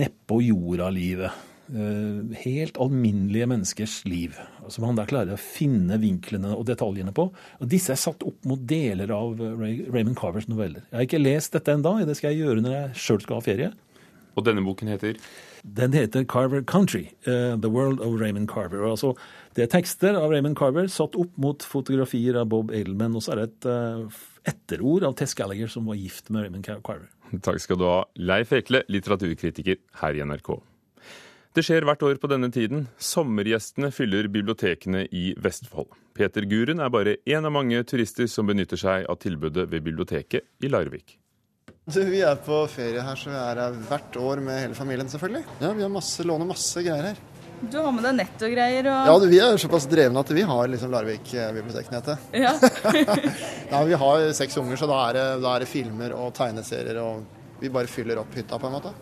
nedpå jorda-livet. Eh, helt alminnelige menneskers liv, som han der klarer å finne vinklene og detaljene på. Og Disse er satt opp mot deler av Ray, Raymond Carvers noveller. Jeg har ikke lest dette ennå, det skal jeg gjøre når jeg sjøl skal ha ferie. Og denne boken heter Den heter Carver Country, eh, The World of Raymond Carver. Og Altså, det er tekster av Raymond Carver satt opp mot fotografier av Bob Edelman, og så er det et eh, etterord av Tess Gallagher, som var gift med Raymond Carver. Takk skal du ha, Leif Ekle, litteraturkritiker her i NRK. Det skjer hvert år på denne tiden. Sommergjestene fyller bibliotekene i Vestfold. Peter Guren er bare én av mange turister som benytter seg av tilbudet ved biblioteket i Larvik. Du, vi er på ferie her, så vi er her hvert år med hele familien, selvfølgelig. Ja, Vi har masse, låner masse greier her. Du har med deg nett og greier og Ja, du, Vi er såpass drevne at vi har liksom Larvik eh, biblioteknettet. Ja. ja, vi har seks unger, så da er, det, da er det filmer og tegneserier, og vi bare fyller opp hytta, på en måte.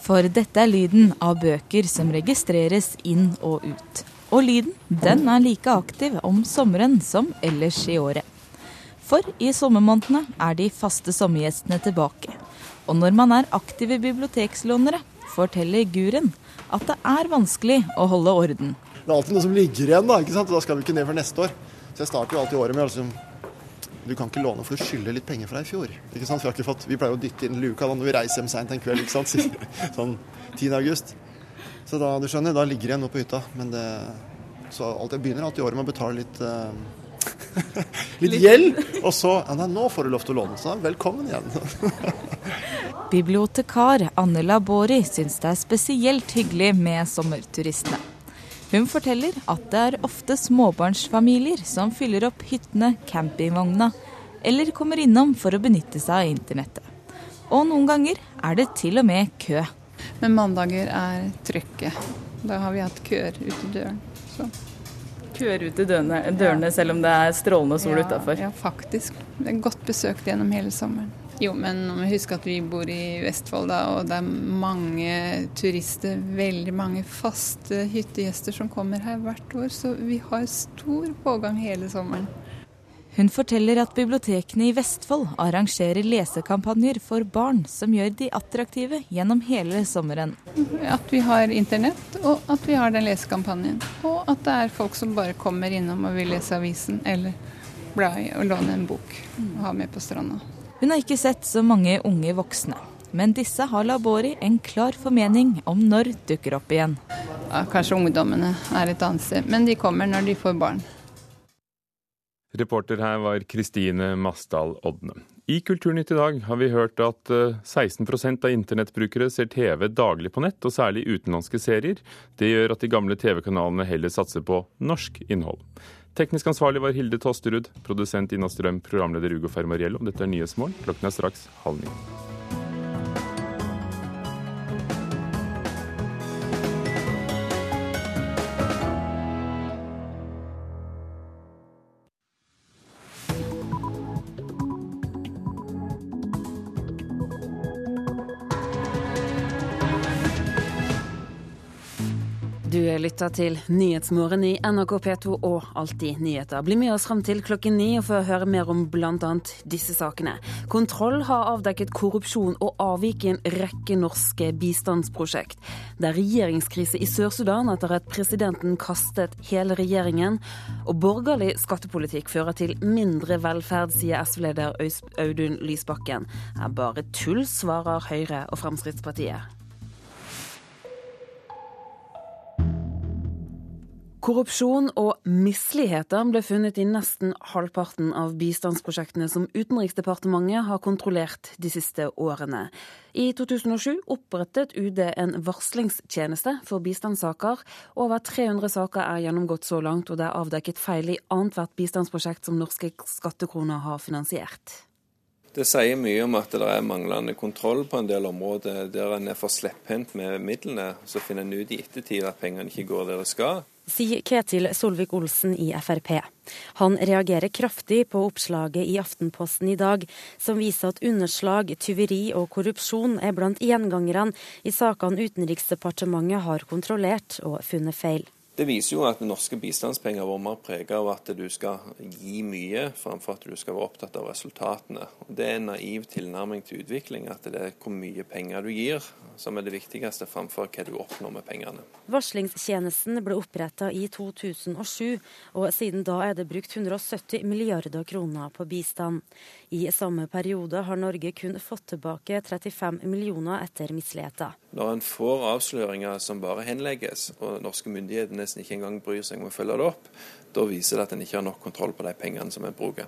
For dette er lyden av bøker som registreres inn og ut. Og lyden, den er like aktiv om sommeren som ellers i året. For i sommermånedene er de faste sommergjestene tilbake. Og når man er aktive bibliotekslånere, forteller Guren at det er vanskelig å holde orden. Det er alltid noe som ligger igjen, da, ikke sant? og da skal vi ikke ned før neste år. Så jeg starter jo alltid året med å liksom Du kan ikke låne, for du skylder litt penger fra i fjor. Ikke sant? Vi, har ikke fått, vi pleier å dytte inn luka da når vi reiser hjem seint en kveld, ikke sant? sånn 10. august. Så da, du skjønner, da ligger det igjen noe på hytta. Men det Så alt jeg begynner alltid året med å betale litt eh, litt gjeld, og så ja, nei, nå får du lov til å låne, så velkommen igjen. Bibliotekar Anne Labori syns det er spesielt hyggelig med sommerturistene. Hun forteller at det er ofte småbarnsfamilier som fyller opp hyttene, campingvogna eller kommer innom for å benytte seg av internettet. Og noen ganger er det til og med kø. Men mandager er trøkket. Da har vi hatt køer ute døren. Så. køer ute i dørene, ja. selv om det er strålende sol ja, utafor. Ja, faktisk. Det er godt besøkt gjennom hele sommeren. Jo, men husk at vi bor i Vestfold, da, og det er mange turister, veldig mange faste hyttegjester som kommer her hvert år. Så vi har stor pågang hele sommeren. Hun forteller at bibliotekene i Vestfold arrangerer lesekampanjer for barn som gjør de attraktive gjennom hele sommeren. At vi har internett, og at vi har den lesekampanjen. Og at det er folk som bare kommer innom og vil lese avisen eller bla i og låne en bok og ha med på stranda. Hun har ikke sett så mange unge voksne, men disse har Labori en klar formening om når dukker opp igjen. Ja, kanskje ungdommene er et annet sted, men de kommer når de får barn. Reporter her var Kristine Masdal Odne. I Kulturnytt i dag har vi hørt at eh, 16% av internettbrukere ser TV daglig på nett, og særlig utenlandske serier. Det gjør at de gamle TV-kanalene heller satser på norsk innhold. Teknisk ansvarlig var Hilde Tosterud, produsent Ina Strøm, programleder Ugo Fermariello. Dette er Nyhetsmorgen. Klokken er straks halv ni. Lytter til Nyhetsmorgen i NRK P2 og Alltid nyheter. Bli med oss fram til klokken ni og få høre mer om bl.a. disse sakene. Kontroll har avdekket korrupsjon og avvik i en rekke norske bistandsprosjekt. Det er regjeringskrise i Sør-Sudan etter at presidenten kastet hele regjeringen. Og borgerlig skattepolitikk fører til mindre velferd, sier SV-leder Audun Lysbakken. Er bare tull, svarer Høyre og Fremskrittspartiet. Korrupsjon og misligheter ble funnet i nesten halvparten av bistandsprosjektene som Utenriksdepartementet har kontrollert de siste årene. I 2007 opprettet UD en varslingstjeneste for bistandssaker. Over 300 saker er gjennomgått så langt, og det er avdekket feil i annethvert bistandsprosjekt som norske skattekroner har finansiert. Det sier mye om at det er manglende kontroll på en del områder der en er for slepphendt med midlene. Så finner en ut i ettertid at pengene ikke går der det skal sier Ketil Solvik-Olsen i Frp. Han reagerer kraftig på oppslaget i Aftenposten i dag, som viser at underslag, tyveri og korrupsjon er blant gjengangerne i sakene Utenriksdepartementet har kontrollert og funnet feil. Det viser jo at norske bistandspenger vært mer preget av at du skal gi mye, framfor at du skal være opptatt av resultatene. Det er en naiv tilnærming til utvikling, at det er hvor mye penger du gir som er det viktigste, framfor hva du oppnår med pengene. Varslingstjenesten ble oppretta i 2007, og siden da er det brukt 170 milliarder kroner på bistand. I samme periode har Norge kun fått tilbake 35 millioner etter misligheter. Når en får avsløringer som bare henlegges, og norske myndigheter nesten ikke engang bryr seg om å følge det opp, da viser det at en ikke har nok kontroll på de pengene som en bruker.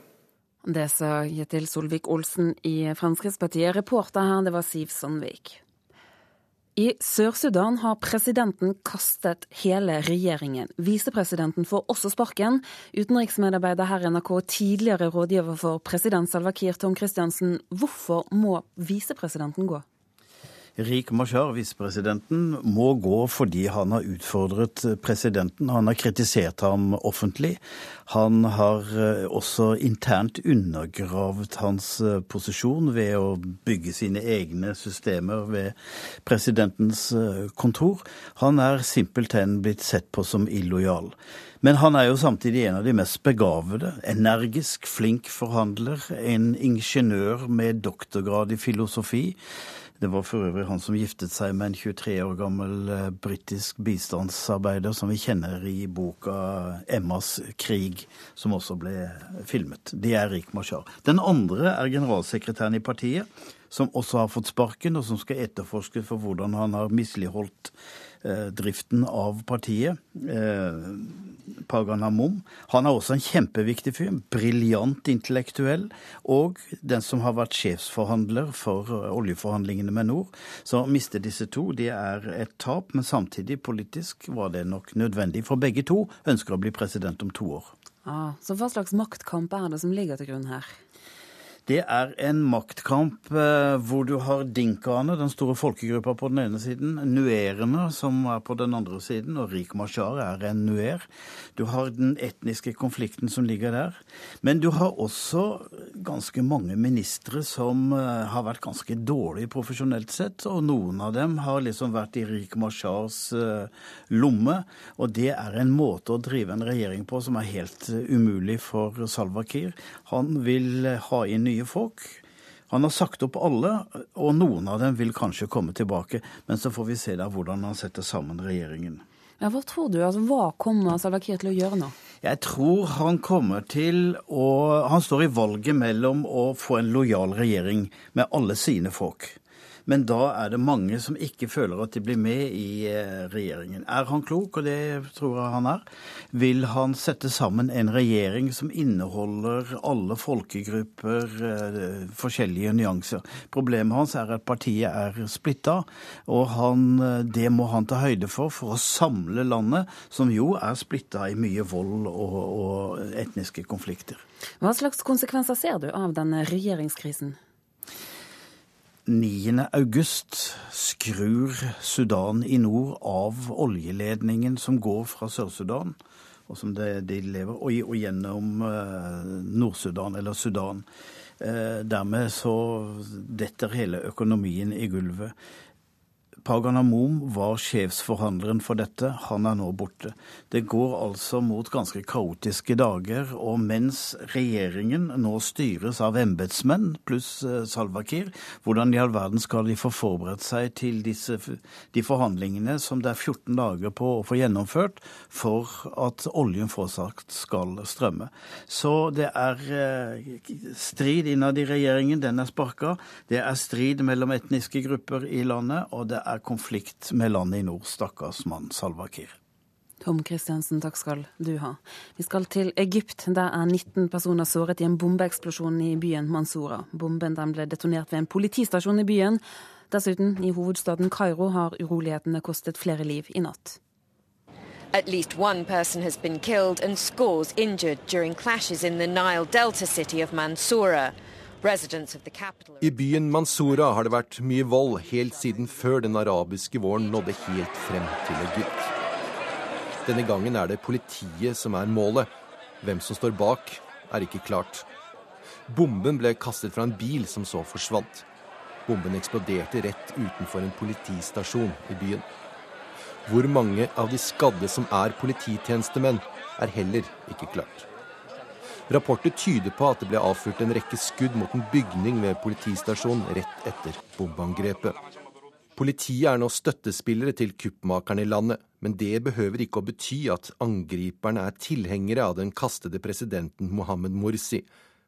Det sa Kjetil Solvik-Olsen i Fremskrittspartiet. Reporter her, det var Siv Sandvik. I Sør-Sudan har presidenten kastet hele regjeringen. Visepresidenten får også sparken. Utenriksmedarbeider her i NRK, tidligere rådgiver for president Salva Kiir Tom Christiansen. Hvorfor må visepresidenten gå? Rik Mashar, visepresidenten, må gå fordi han har utfordret presidenten. Han har kritisert ham offentlig. Han har eh, også internt undergravd hans eh, posisjon ved å bygge sine egne systemer ved presidentens eh, kontor. Han er simpelthen blitt sett på som illojal. Men han er jo samtidig en av de mest begavede. Energisk, flink forhandler. En ingeniør med doktorgrad i filosofi. Det var for øvrig han som giftet seg med en 23 år gammel eh, britisk bistandsarbeider som vi kjenner i boka 'Emmas krig', som også ble filmet. Det er Rik Mashar. Den andre er generalsekretæren i partiet, som også har fått sparken, og som skal etterforske for hvordan han har misligholdt driften av partiet, eh, Pagan Hamom. Han er også en kjempeviktig fyr. Briljant intellektuell. Og den som har vært sjefsforhandler for eh, oljeforhandlingene med Nord. Så å miste disse to, det er et tap, men samtidig politisk var det nok nødvendig. For begge to ønsker å bli president om to år. Ah, så hva slags maktkamp er det som ligger til grunn her? Det er en maktkamp eh, hvor du har dinkaene, den store folkegruppa på den ene siden, nuerene som er på den andre siden, og Rik Mashar er en nuer. Du har den etniske konflikten som ligger der. Men du har også ganske mange ministre som eh, har vært ganske dårlige profesjonelt sett, og noen av dem har liksom vært i Rik Mashars eh, lomme. Og det er en måte å drive en regjering på som er helt umulig for Salwa Kiir. Han vil ha inn nye folk. Han har sagt opp alle, og noen av dem vil kanskje komme tilbake. Men så får vi se da hvordan han setter sammen regjeringen. Ja, Hva tror du? Altså, hva kommer Salva Kiir til å gjøre nå? Jeg tror han kommer til å Han står i valget mellom å få en lojal regjering med alle sine folk men da er det mange som ikke føler at de blir med i eh, regjeringen. Er han klok, og det tror jeg han er, vil han sette sammen en regjering som inneholder alle folkegrupper, eh, forskjellige nyanser. Problemet hans er at partiet er splitta, og han, eh, det må han ta høyde for for å samle landet, som jo er splitta i mye vold og, og etniske konflikter. Hva slags konsekvenser ser du av denne regjeringskrisen? 9. august skrur Sudan i nord av oljeledningen som går fra Sør-Sudan, og som de, de lever, og, og gjennom uh, Nord-Sudan, eller Sudan. Eh, dermed så detter hele økonomien i gulvet. Pagan Amom var sjefsforhandleren for dette. Han er nå borte. Det går altså mot ganske kaotiske dager, og mens regjeringen nå styres av embetsmenn pluss eh, Salva Kiir, hvordan i all verden skal de få forberedt seg til disse, de forhandlingene som det er 14 dager på å få gjennomført for at oljen fortsatt skal strømme? Så det er eh, strid innad i regjeringen, den er sparka. Det er strid mellom etniske grupper i landet, og det er er konflikt med landet i nord. Stakkars mann Salva Kiir. Tom Kristiansen, takk skal du ha. Vi skal til Egypt. Der er 19 personer såret i en bombeeksplosjon i byen Mansoura. Bomben ble detonert ved en politistasjon i byen. Dessuten, i hovedstaden Kairo har urolighetene kostet flere liv i natt. At least one person has been killed and scores injured during clashes in the Nile Delta city of Mansoura. I byen Mansoura har det vært mye vold helt siden før den arabiske våren nådde helt frem til Egypt. Denne gangen er det politiet som er målet. Hvem som står bak, er ikke klart. Bomben ble kastet fra en bil som så forsvant. Bomben eksploderte rett utenfor en politistasjon i byen. Hvor mange av de skadde som er polititjenestemenn, er heller ikke klart. Rapporter tyder på at det ble avfyrt en rekke skudd mot en bygning ved politistasjonen rett etter bombeangrepet. Politiet er nå støttespillere til kuppmakerne i landet, men det behøver ikke å bety at angriperne er tilhengere av den kastede presidenten Mohammed Morsi,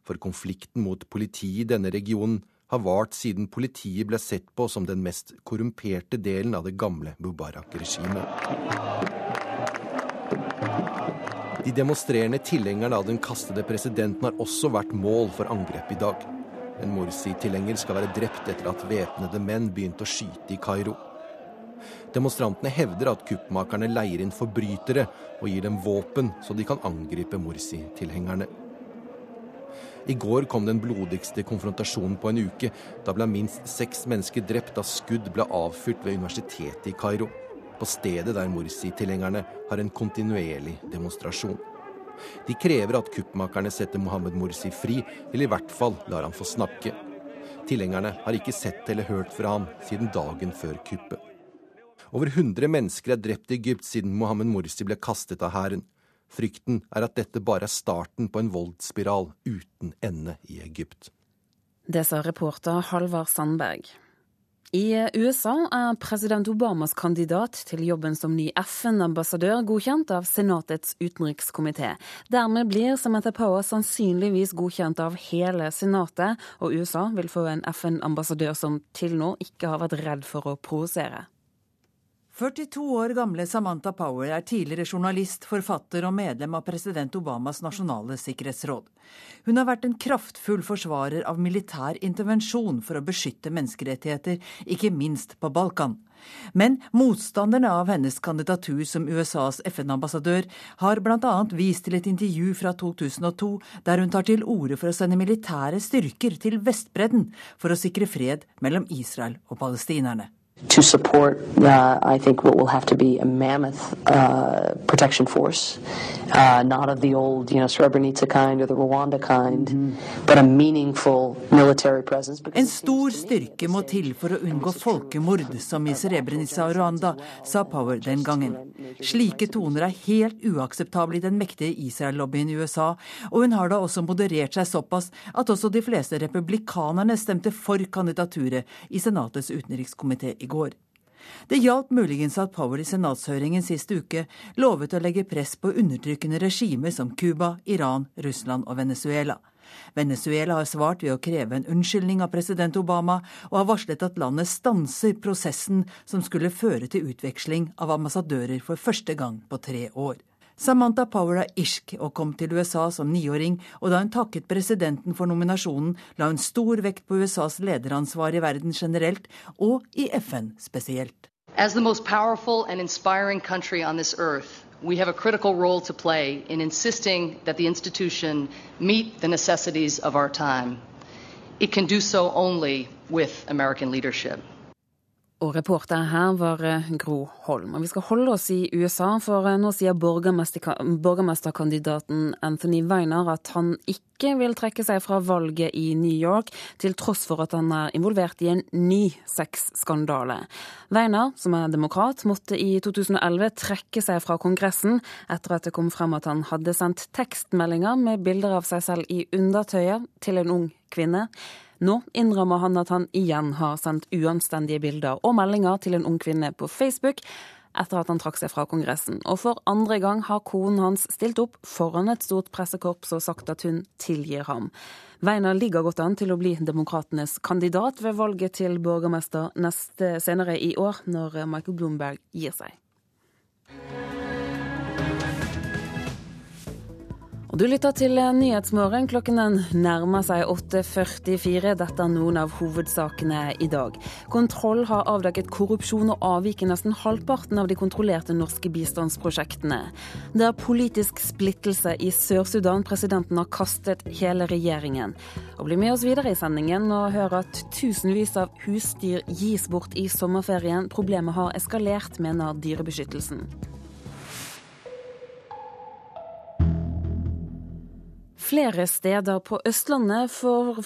for konflikten mot politiet i denne regionen har vart siden politiet ble sett på som den mest korrumperte delen av det gamle Mubarak-regimet. De demonstrerende tilhengerne av den kastede presidenten har også vært mål for angrep i dag. En Morsi-tilhenger skal være drept etter at væpnede menn begynte å skyte i Kairo. Demonstrantene hevder at kuppmakerne leier inn forbrytere og gir dem våpen så de kan angripe Morsi-tilhengerne. I går kom den blodigste konfrontasjonen på en uke. Da ble minst seks mennesker drept da skudd ble avfyrt ved universitetet i Kairo på stedet der Morsi-tilhengerne har en kontinuerlig demonstrasjon. De krever at kuppmakerne setter Mohammed Morsi fri, eller i hvert fall lar han få snakke. Tilhengerne har ikke sett eller hørt fra ham siden dagen før kuppet. Over 100 mennesker er drept i Egypt siden Mohammed Morsi ble kastet av hæren. Frykten er at dette bare er starten på en voldsspiral uten ende i Egypt. Det sa reporter Halvard Sandberg. I USA er president Obamas kandidat til jobben som ny FN-ambassadør godkjent av Senatets utenrikskomité. Dermed blir Samantha Power sannsynligvis godkjent av hele Senatet, og USA vil få en FN-ambassadør som til nå ikke har vært redd for å provosere. 42 år gamle Samantha Power er tidligere journalist, forfatter og medlem av president Obamas nasjonale sikkerhetsråd. Hun har vært en kraftfull forsvarer av militær intervensjon for å beskytte menneskerettigheter, ikke minst på Balkan. Men motstanderne av hennes kandidatur som USAs FN-ambassadør har bl.a. vist til et intervju fra 2002 der hun tar til orde for å sende militære styrker til Vestbredden for å sikre fred mellom Israel og palestinerne. To support, uh, I think, what will have to be a mammoth uh, protection force, uh, not of the old, you know, Srebrenica kind or the Rwanda kind, mm but a meaningful military presence. En stor styrke må til for å unngå folkemord, som i Srebrenica og Rwanda, sa Power den gangen. Slike toner er helt uakseptable i den mektige Israel-lobbyen i USA, og hun har da også moderert seg såpass at også de fleste republikanerne stemte for kandidaturet i Senatets utenrikskomité i går. Det hjalp muligens at Powell i senatshøringen sist uke lovet å legge press på undertrykkende regimer som Cuba, Iran, Russland og Venezuela. Venezuela har svart ved å kreve en unnskyldning av president Obama, og har varslet at landet stanser prosessen som skulle føre til utveksling av ambassadører for første gang på tre år. Samantha Power er irsk og kom til USA som niåring, og da hun takket presidenten for nominasjonen, la hun stor vekt på USAs lederansvar i verden generelt, og i FN spesielt. As the most powerful and inspiring country on this earth, we have a critical role to play in insisting that the institution meet the necessities of our time. It can do so only with American leadership. Og reporter her var eh, Gro Holm. Og vi skal holde oss i USA, for eh, nå sier borgermesterkandidaten Anthony Weiner at han ikke vil trekke seg fra valget i New York, til tross for at han er involvert i en ny sexskandale. Weiner, som er demokrat, måtte i 2011 trekke seg fra Kongressen etter at det kom frem at han hadde sendt tekstmeldinger med bilder av seg selv i undertøyet til en ung kvinne. Nå innrømmer han at han igjen har sendt uanstendige bilder og meldinger til en ung kvinne på Facebook etter at han trakk seg fra Kongressen. Og for andre gang har konen hans stilt opp foran et stort pressekorps og sagt at hun tilgir ham. Weiner ligger godt an til å bli demokratenes kandidat ved valget til borgermester neste senere i år, når Michael Bloomberg gir seg. Og Du lytter til Nyhetsmorgen. Klokken den nærmer seg 8.44. Dette er noen av hovedsakene i dag. Kontroll har avdekket korrupsjon og avvik i nesten halvparten av de kontrollerte norske bistandsprosjektene. Det er politisk splittelse i Sør-Sudan. Presidenten har kastet hele regjeringen. Og Bli med oss videre i sendingen og hør at tusenvis av husdyr gis bort i sommerferien. Problemet har eskalert, mener Dyrebeskyttelsen. Flere steder på Østlandet får,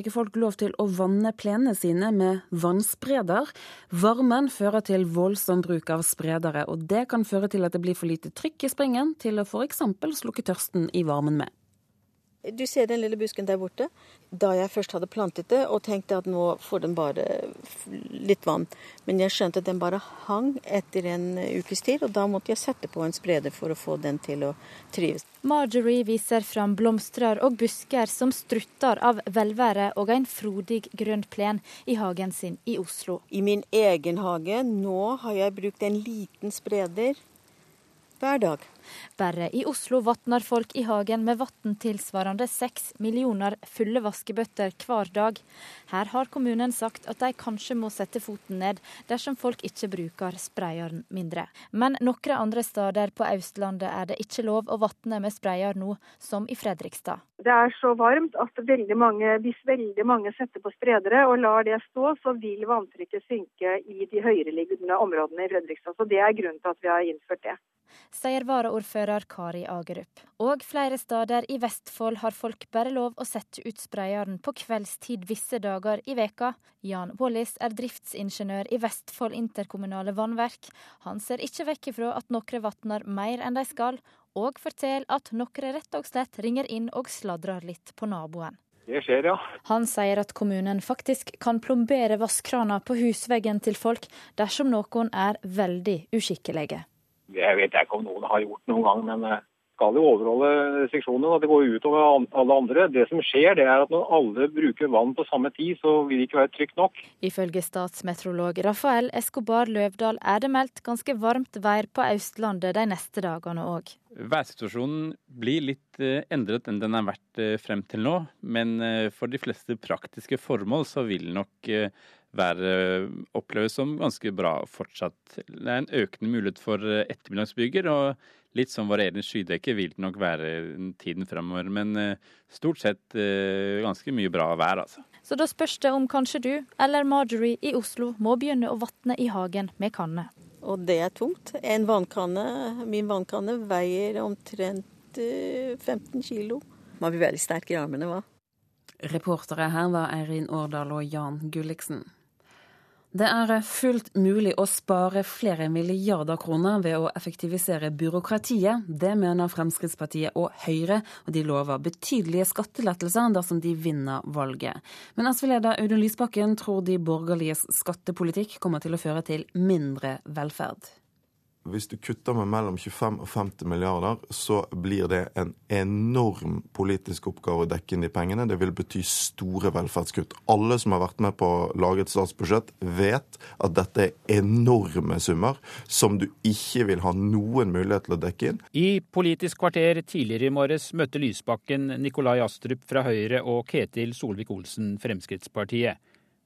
ikke folk lov til å vanne plenene sine med vannspreder. Varmen fører til voldsom bruk av spredere, og det kan føre til at det blir for lite trykk i springen til å f.eks. slukke tørsten i varmen med. Du ser den lille busken der borte. Da jeg først hadde plantet det og tenkte at nå får den bare litt vann, men jeg skjønte at den bare hang etter en ukes tid, og da måtte jeg sette på en spreder for å få den til å trives. Marjorie viser fram blomster og busker som strutter av velvære og en frodig grønn plen i hagen sin i Oslo. I min egen hage nå har jeg brukt en liten spreder hver dag. Bare i Oslo vatner folk i hagen med vann tilsvarende seks millioner fulle vaskebøtter hver dag. Her har kommunen sagt at de kanskje må sette foten ned dersom folk ikke bruker sprayeren mindre. Men noen andre steder på Østlandet er det ikke lov å vatne med sprayer nå, som i Fredrikstad. Det er så varmt at veldig mange, hvis veldig mange setter på spredere og lar det stå, så vil vanntrykket synke i de høyereliggende områdene i Fredrikstad. Så Det er grunnen til at vi har innført det. Sier varaordfører Kari Agerup. Og flere steder i Vestfold har folk bare lov å sette ut sprayeren på kveldstid visse dager i veka. Jan Wallis er driftsingeniør i Vestfold interkommunale vannverk. Han ser ikke vekk ifra at noen vatner mer enn de skal, og forteller at noen rett og slett ringer inn og sladrer litt på naboen. Det skjer, ja. Han sier at kommunen faktisk kan plombere vannkrana på husveggen til folk dersom noen er veldig uskikkelige. Jeg vet ikke om noen har gjort noen gang, men eh, skal jo overholde restriksjonene. At Det går utover alle andre. Det som skjer, det er at når alle bruker vann på samme tid, så vil det ikke være trygt nok. Ifølge statsmeteorolog Rafael Escobar Løvdahl er det meldt ganske varmt vær på Østlandet de neste dagene òg. Værsituasjonen blir litt eh, endret enn den har vært eh, frem til nå. Men for de fleste praktiske formål så vil nok være oppleves som ganske bra fortsatt. Det er en økende mulighet for ettermiddagsbyger. og litt som varierende skydekke vil det nok være tiden fremover. Men eh, stort sett eh, ganske mye bra vær, altså. Så da spørs det om kanskje du eller Marjorie i Oslo må begynne å vatne i hagen med kanne. Og det er tungt. En vannkanne, min vannkanne veier omtrent 15 eh, kilo. Man blir veldig sterk i armene, hva? Reportere her var Eirin Årdal og Jan Gulliksen. Det er fullt mulig å spare flere milliarder kroner ved å effektivisere byråkratiet. Det mener Fremskrittspartiet og Høyre, og de lover betydelige skattelettelser dersom de vinner valget. Men SV-leder Audun Lysbakken tror de borgerliges skattepolitikk kommer til å føre til mindre velferd hvis du kutter med mellom 25 og 50 milliarder, så blir det en enorm politisk oppgave å dekke inn de pengene. Det vil bety store velferdskutt. Alle som har vært med på å lage et statsbudsjett, vet at dette er enorme summer som du ikke vil ha noen mulighet til å dekke inn. I Politisk kvarter tidligere i morges møtte Lysbakken Nikolai Astrup fra Høyre og Ketil Solvik-Olsen Fremskrittspartiet.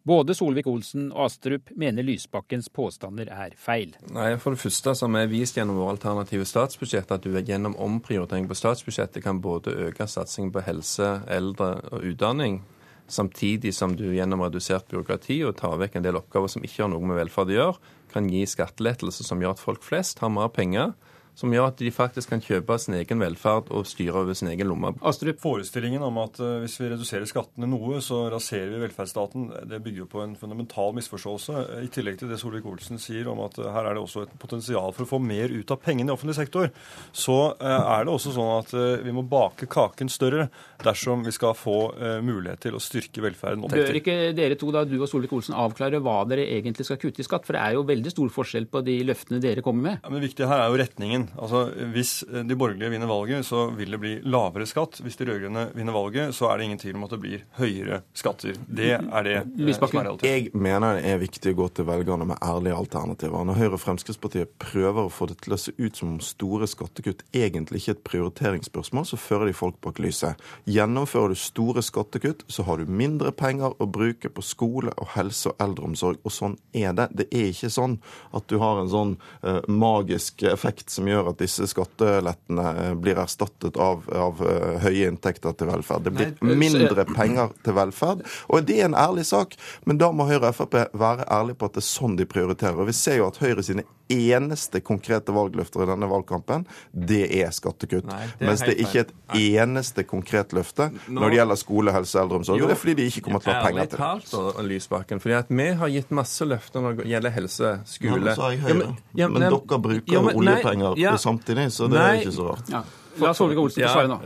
Både Solvik-Olsen og Astrup mener Lysbakkens påstander er feil. Nei, For det første så har vi vist gjennom våre alternative statsbudsjett at du gjennom omprioritering på statsbudsjettet kan både øke satsingen på helse, eldre og utdanning, samtidig som du gjennom redusert byråkrati og tar vekk en del oppgaver som ikke har noe med velferd å gjøre, kan gi skattelettelser som gjør at folk flest har mer penger som gjør at de faktisk kan kjøpe sin egen velferd og styre over sin egen lomme. Astrup, Forestillingen om at uh, hvis vi reduserer skattene noe, så raserer vi velferdsstaten, det bygger jo på en fundamental misforståelse. I tillegg til det Solvik-Olsen sier om at uh, her er det også et potensial for å få mer ut av pengene i offentlig sektor, så uh, er det også sånn at vi må bake kaken større dersom vi skal få mulighet til å styrke velferden. Bør ikke dere to, da, du og Solvik-Olsen, avklare hva dere egentlig skal kutte i skatt? For det er jo veldig stor forskjell på de løftene dere kommer med. Ja, men Det viktige her er jo retningen. Altså, Hvis de borgerlige vinner valget, så vil det bli lavere skatt. Hvis de rød-grønne vinner valget, så er det ingen tvil om at det blir høyere skatter. Det er det eh, som er realiteten. Jeg mener det er viktig å gå til velgerne med ærlige alternativer. Når Høyre og Fremskrittspartiet prøver å få det til å se ut som om store skattekutt egentlig ikke er et prioriteringsspørsmål, så fører de folk bak lyset. Gjennomfører du store skattekutt, så har du mindre penger å bruke på skole og helse og eldreomsorg. Og sånn er det. Det er ikke sånn at du har en sånn uh, magisk effekt som gjør at disse skattelettene eh, blir erstattet av, av eh, høye inntekter til velferd. Det blir mindre penger til velferd. Og det er en ærlig sak, men da må Høyre og Frp være ærlige på at det er sånn de prioriterer. Og vi ser jo at Høyre sine eneste konkrete valgløfter i denne valgkampen, det er skattekutt. Nei, det er Mens det ikke er et eneste konkret løfte Nå, når det gjelder skole, helse og eldreomsorg. Jo, det er fordi de ikke kommer til å ha penger til det. Ærlig talt, Lysbakken, fordi at vi har gitt masse løfter når det gjelder helse, skole ja, sa jeg Høyre. Ja, men, ja, men, men, dere bruker ja, oljepenger ja, samtidig, så det nei, er ikke så rart. Ja. La Solvik-Olsen få svare nå.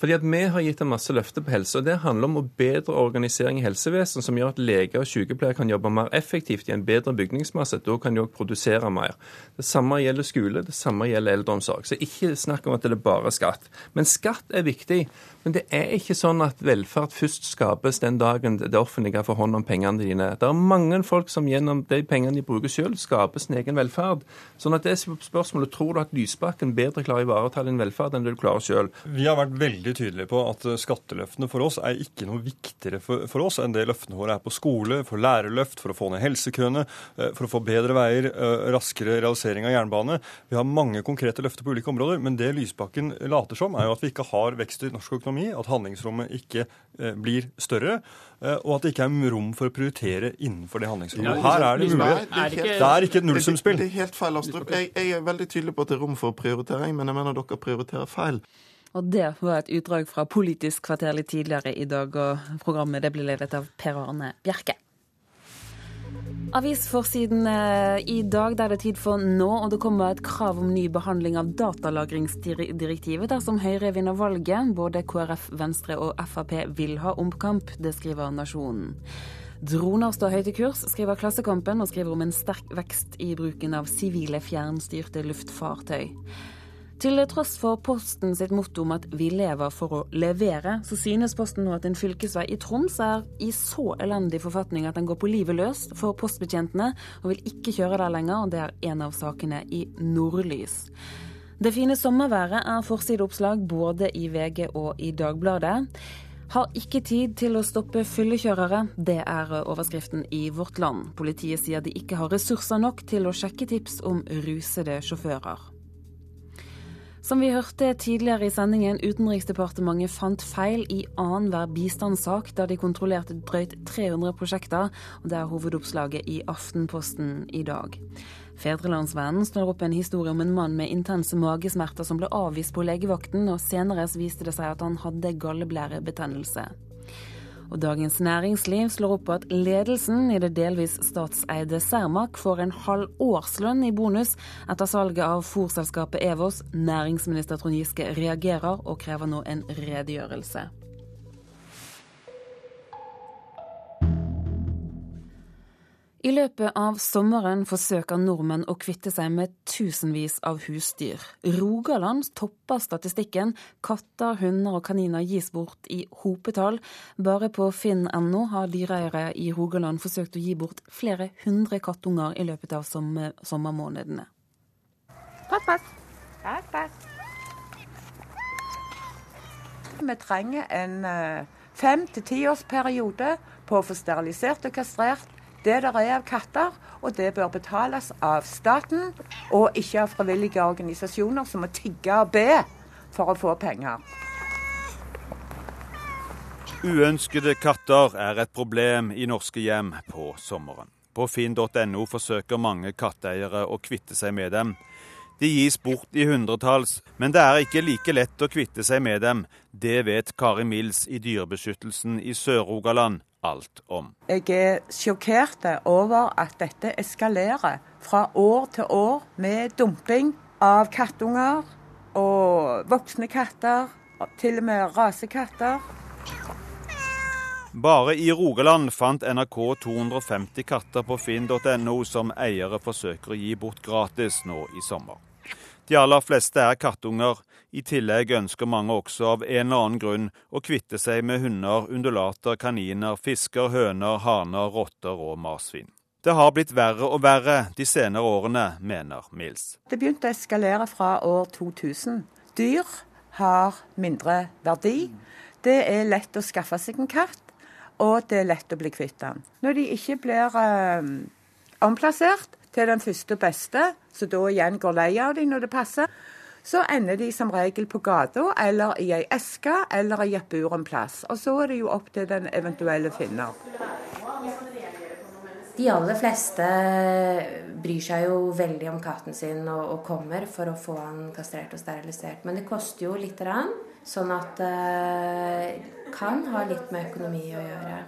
Fordi at Vi har gitt en masse løfter på helse. og Det handler om å bedre organisering i helsevesenet, som gjør at leger og sykepleiere kan jobbe mer effektivt i en bedre bygningsmasse. Da kan de òg produsere mer. Det samme gjelder skole, det samme gjelder eldreomsorg. Så ikke snakk om at det er bare skatt. Men skatt er viktig. Men det er ikke sånn at velferd først skapes den dagen det offentlige får hånd om pengene dine. Det er mange folk som gjennom de pengene de bruker selv, skaper sin egen velferd. Sånn at det er spørsmålet tror du at Lysbakken bedre klarer å ivareta din velferd enn det du klarer selv? Vi har vært veldig tydelige på at skatteløftene for oss er ikke noe viktigere for, for oss enn det løftene våre er på skole, for lærerløft, for å få ned helsekøene, eh, for å få bedre veier, eh, raskere realisering av jernbane. Vi har mange konkrete løfter på ulike områder, men det Lysbakken later som, er jo at vi ikke har vekst i norsk økonomi økonomi, at handlingsrommet ikke eh, blir større, eh, og at det ikke er rom for å prioritere innenfor det handlingsrommet. Her er det mulig. Det er ikke et nullsumspill. Det er helt feil, Astrup. Jeg, jeg er veldig tydelig på at det er rom for prioritering, men jeg mener dere prioriterer feil. Og det var et utdrag fra Politisk kvarter litt tidligere i dag, og programmet det ble ledet av Per Arne Bjerke. Avisforsiden i dag der det er tid for nå, og det kommer et krav om ny behandling av datalagringsdirektivet dersom Høyre vinner valget. Både KrF, Venstre og Frp vil ha omkamp, det skriver Nasjonen. Droner står høyt i kurs, skriver Klassekampen, og skriver om en sterk vekst i bruken av sivile fjernstyrte luftfartøy. Til tross for Posten sitt motto om at vi lever for å levere, så synes Posten nå at en fylkesvei i Troms er i så elendig forfatning at den går på livet løs for postbetjentene, og vil ikke kjøre der lenger. og Det er en av sakene i Nordlys. Det fine sommerværet er forsideoppslag både i VG og i Dagbladet. Har ikke tid til å stoppe fyllekjørere. Det er overskriften i Vårt Land. Politiet sier de ikke har ressurser nok til å sjekke tips om rusede sjåfører. Som vi hørte tidligere i sendingen, Utenriksdepartementet fant feil i annenhver bistandssak da de kontrollerte drøyt 300 prosjekter, og det er hovedoppslaget i Aftenposten i dag. Fedrelandsvennen slår opp en historie om en mann med intense magesmerter som ble avvist på legevakten, og senere viste det seg at han hadde galleblærebetennelse. Og Dagens Næringsliv slår opp at ledelsen i det delvis statseide Cermaq får en halv årslønn i bonus etter salget av fòrselskapet Evos. Næringsminister Trond Giske reagerer og krever nå en redegjørelse. I løpet av sommeren forsøker nordmenn å kvitte seg med tusenvis av husdyr. Rogaland topper statistikken. Katter, hunder og kaniner gis bort i hopetall. Bare på finn.no har dyreeiere i Rogaland forsøkt å gi bort flere hundre kattunger i løpet av sommer sommermånedene. Pass, pass. Pass, pass. Vi trenger en eh, fem til tiårsperiode på å få sterilisert og kastrert det der er av katter, og det bør betales av staten, og ikke av frivillige organisasjoner som må tigge og be for å få penger. Uønskede katter er et problem i norske hjem på sommeren. På finn.no forsøker mange katteeiere å kvitte seg med dem. De gis bort i hundretalls, men det er ikke like lett å kvitte seg med dem. Det vet Kari Mills i Dyrebeskyttelsen i Sør-Rogaland alt om. Jeg er sjokkert over at dette eskalerer fra år til år med dumping av kattunger og voksne katter, til og med rasekatter. Bare i Rogaland fant NRK 250 katter på finn.no som eiere forsøker å gi bort gratis nå i sommer. De aller fleste er kattunger. I tillegg ønsker mange også av en eller annen grunn å kvitte seg med hunder, undulater, kaniner, fisker, høner, haner, rotter og marsvin. Det har blitt verre og verre de senere årene, mener Mills. Det begynte å eskalere fra år 2000. Dyr har mindre verdi. Det er lett å skaffe seg en katt og det er lett å bli kvitt den. Når de ikke blir øh, omplassert til den første og beste, så da igjen går lei av dem når det passer, så ender de som regel på gata eller i ei eske eller i et bur en plass. Og så er det jo opp til den eventuelle finner. De aller fleste bryr seg jo veldig om katten sin og, og kommer for å få han kastrert og sterilisert. Men det koster jo lite grann. Sånn at det uh, kan ha litt med økonomi å gjøre.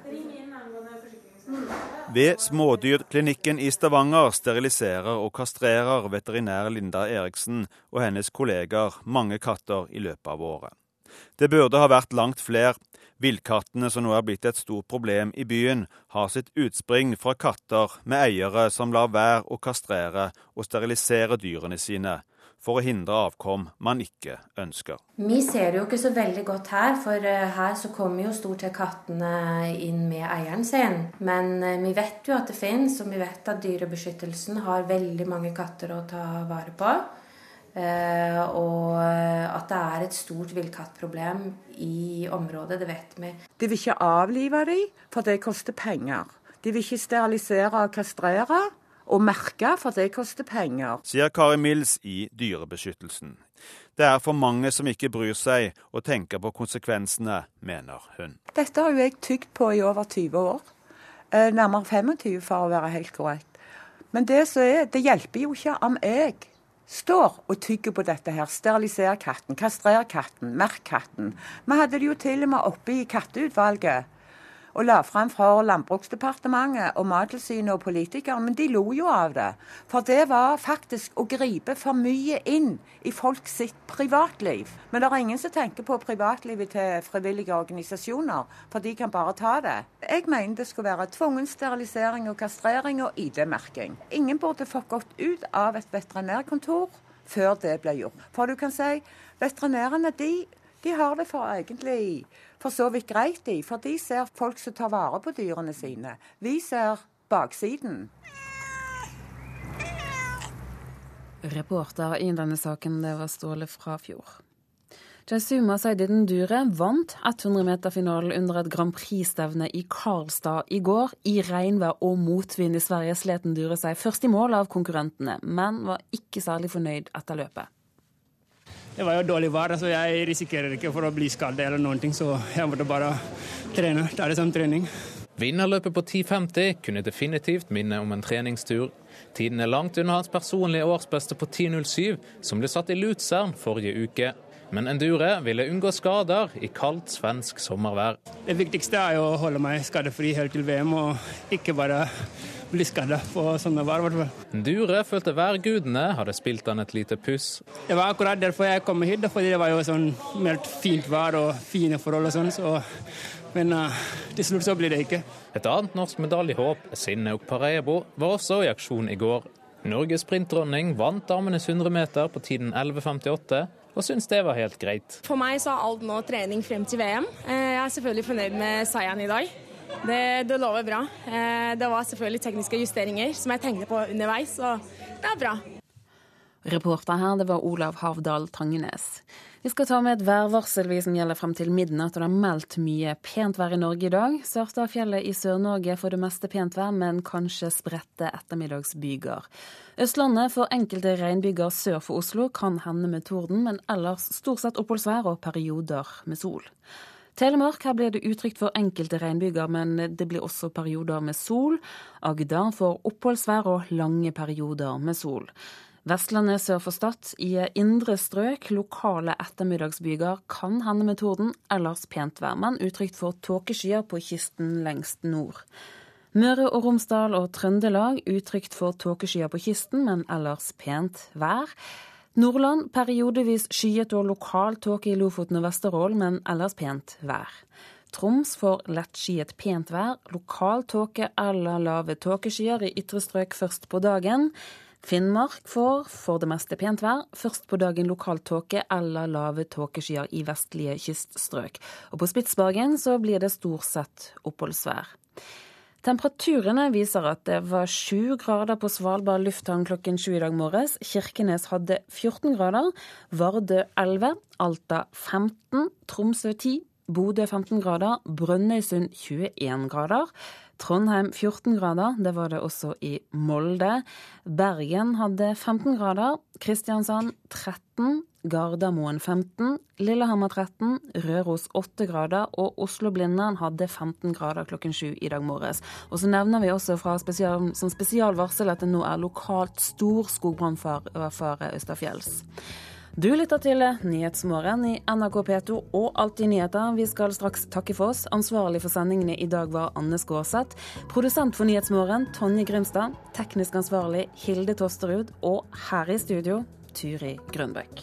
Ved Smådyrklinikken i Stavanger steriliserer og kastrerer veterinær Linda Eriksen og hennes kolleger mange katter i løpet av året. Det burde ha vært langt flere. Villkattene som nå er blitt et stort problem i byen, har sitt utspring fra katter med eiere som lar være å kastrere og sterilisere dyrene sine, for å hindre avkom man ikke ønsker. Vi ser det jo ikke så veldig godt her, for eh, her så kommer jo stort sett kattene inn med eieren sin. Men eh, vi vet jo at det fins, og vi vet at Dyrebeskyttelsen har veldig mange katter å ta vare på. Uh, og at det er et stort villkattproblem i området, det vet vi. De vil ikke avlive dem, for det koster penger. De vil ikke sterilisere og kastrere å merke, for det koster penger. Sier Kari Mills i Dyrebeskyttelsen. Det er for mange som ikke bryr seg og tenker på konsekvensene, mener hun. Dette har jo jeg tygd på i over 20 år. Eh, nærmere 25 for å være helt korrekt. Men det, er, det hjelper jo ikke om jeg står og tygger på dette her. Steriliser katten, kastrer katten, merk katten. Vi hadde det jo til og med oppe i katteutvalget og la frem for Landbruksdepartementet og Mattilsynet og politikere, men de lo jo av det. For det var faktisk å gripe for mye inn i folk sitt privatliv. Men det er ingen som tenker på privatlivet til frivillige organisasjoner, for de kan bare ta det. Jeg mener det skulle være tvungen sterilisering og kastrering og ID-merking. Ingen burde fått gått ut av et veterinærkontor før det ble gjort. For du kan si veterinærene de, de har det for egentlig for så vidt greit i, for de ser folk som tar vare på dyrene sine. Vi ser baksiden. Reporter i denne saken, det var Ståle fra fjor. Jaisuma Saididen Dure vant 100-meterfinalen under et Grand Prix-stevne i Karlstad i går. I regnvær og motvind i Sverige slet Dure seg først i mål av konkurrentene, men var ikke særlig fornøyd etter løpet. Det var jo dårlig vær, så jeg risikerer ikke for å bli skadet eller noen ting, så jeg måtte bare trene. Ta det som trening. Vinnerløpet på 10,50 kunne definitivt minne om en treningstur. Tiden er langt unna hans personlige årsbeste på 10,07, som ble satt i Luzern forrige uke. Men Endure ville unngå skader i kaldt svensk sommervær. Det viktigste er å holde meg skadefri helt til VM, og ikke bare bli skada på sånne vær. Dure følte værgudene hadde spilt han et lite puss. Det var akkurat derfor jeg kom hit, fordi det var jo sånn meldt fint vær og fine forhold og sånn. Så, men uh, til slutt så blir det ikke. Et annet norsk medaljehåp, Sinne Parebo, var også i aksjon i går. Norges sprintdronning vant damenes 100 meter på tiden 11,58 og syntes det var helt greit. For meg så er alt nå trening frem til VM. Eh, jeg er selvfølgelig fornøyd med seieren i dag. Det, det, lover bra. Eh, det var selvfølgelig tekniske justeringer som jeg tenkte på underveis, og det er bra. Reporter her, det var Olav Havdal Tangenes. Vi skal ta med et værvarsel vi som gjelder frem til midnatt, og det er meldt mye pent vær i Norge i dag. Sørstadfjellet i Sør-Norge får det meste pent vær, men kanskje spredte ettermiddagsbyger. Østlandet får enkelte regnbyger sør for Oslo, kan hende med torden, men ellers stort sett oppholdsvær og perioder med sol. Telemark her blir det utrygt for enkelte regnbyger, men det blir også perioder med sol. Agder får oppholdsvær og lange perioder med sol. Vestlandet sør for Stad i indre strøk lokale ettermiddagsbyger kan hende med torden, ellers pent vær, men utrygt for tåkeskyer på kysten lengst nord. Møre og Romsdal og Trøndelag utrygt for tåkeskyer på kysten, men ellers pent vær. Nordland periodevis skyet og lokal tåke i Lofoten og Vesterålen, men ellers pent vær. Troms får lettskyet pent vær, lokal tåke eller lave tåkeskyer i ytre strøk først på dagen. Finnmark får for det meste pent vær, først på dagen lokal tåke eller lave tåkeskyer i vestlige kyststrøk. Og på Spitsbergen så blir det stort sett oppholdsvær. Temperaturene viser at det var sju grader på Svalbard lufthavn klokken sju i dag morges. Kirkenes hadde 14 grader, Vardø 11, Alta 15, Tromsø 10, Bodø 15 grader, Brønnøysund 21 grader. Trondheim 14 grader, det var det også i Molde. Bergen hadde 15 grader, Kristiansand 13, Gardermoen 15, Lillehammer 13, Røros 8 grader og Oslo-Blindern hadde 15 grader klokken 7 i dag morges. Og så nevner vi også fra spesial, som spesialvarsel at det nå er lokalt stor skogbrannfare østafjells. Du lytter til Nyhetsmorgen i NRK P2 og Alltid nyheter. Vi skal straks takke for oss. Ansvarlig for sendingene i dag var Anne Skårseth. Produsent for Nyhetsmorgen Tonje Grimstad. Teknisk ansvarlig Hilde Tosterud. Og her i studio Turi Grønbekk.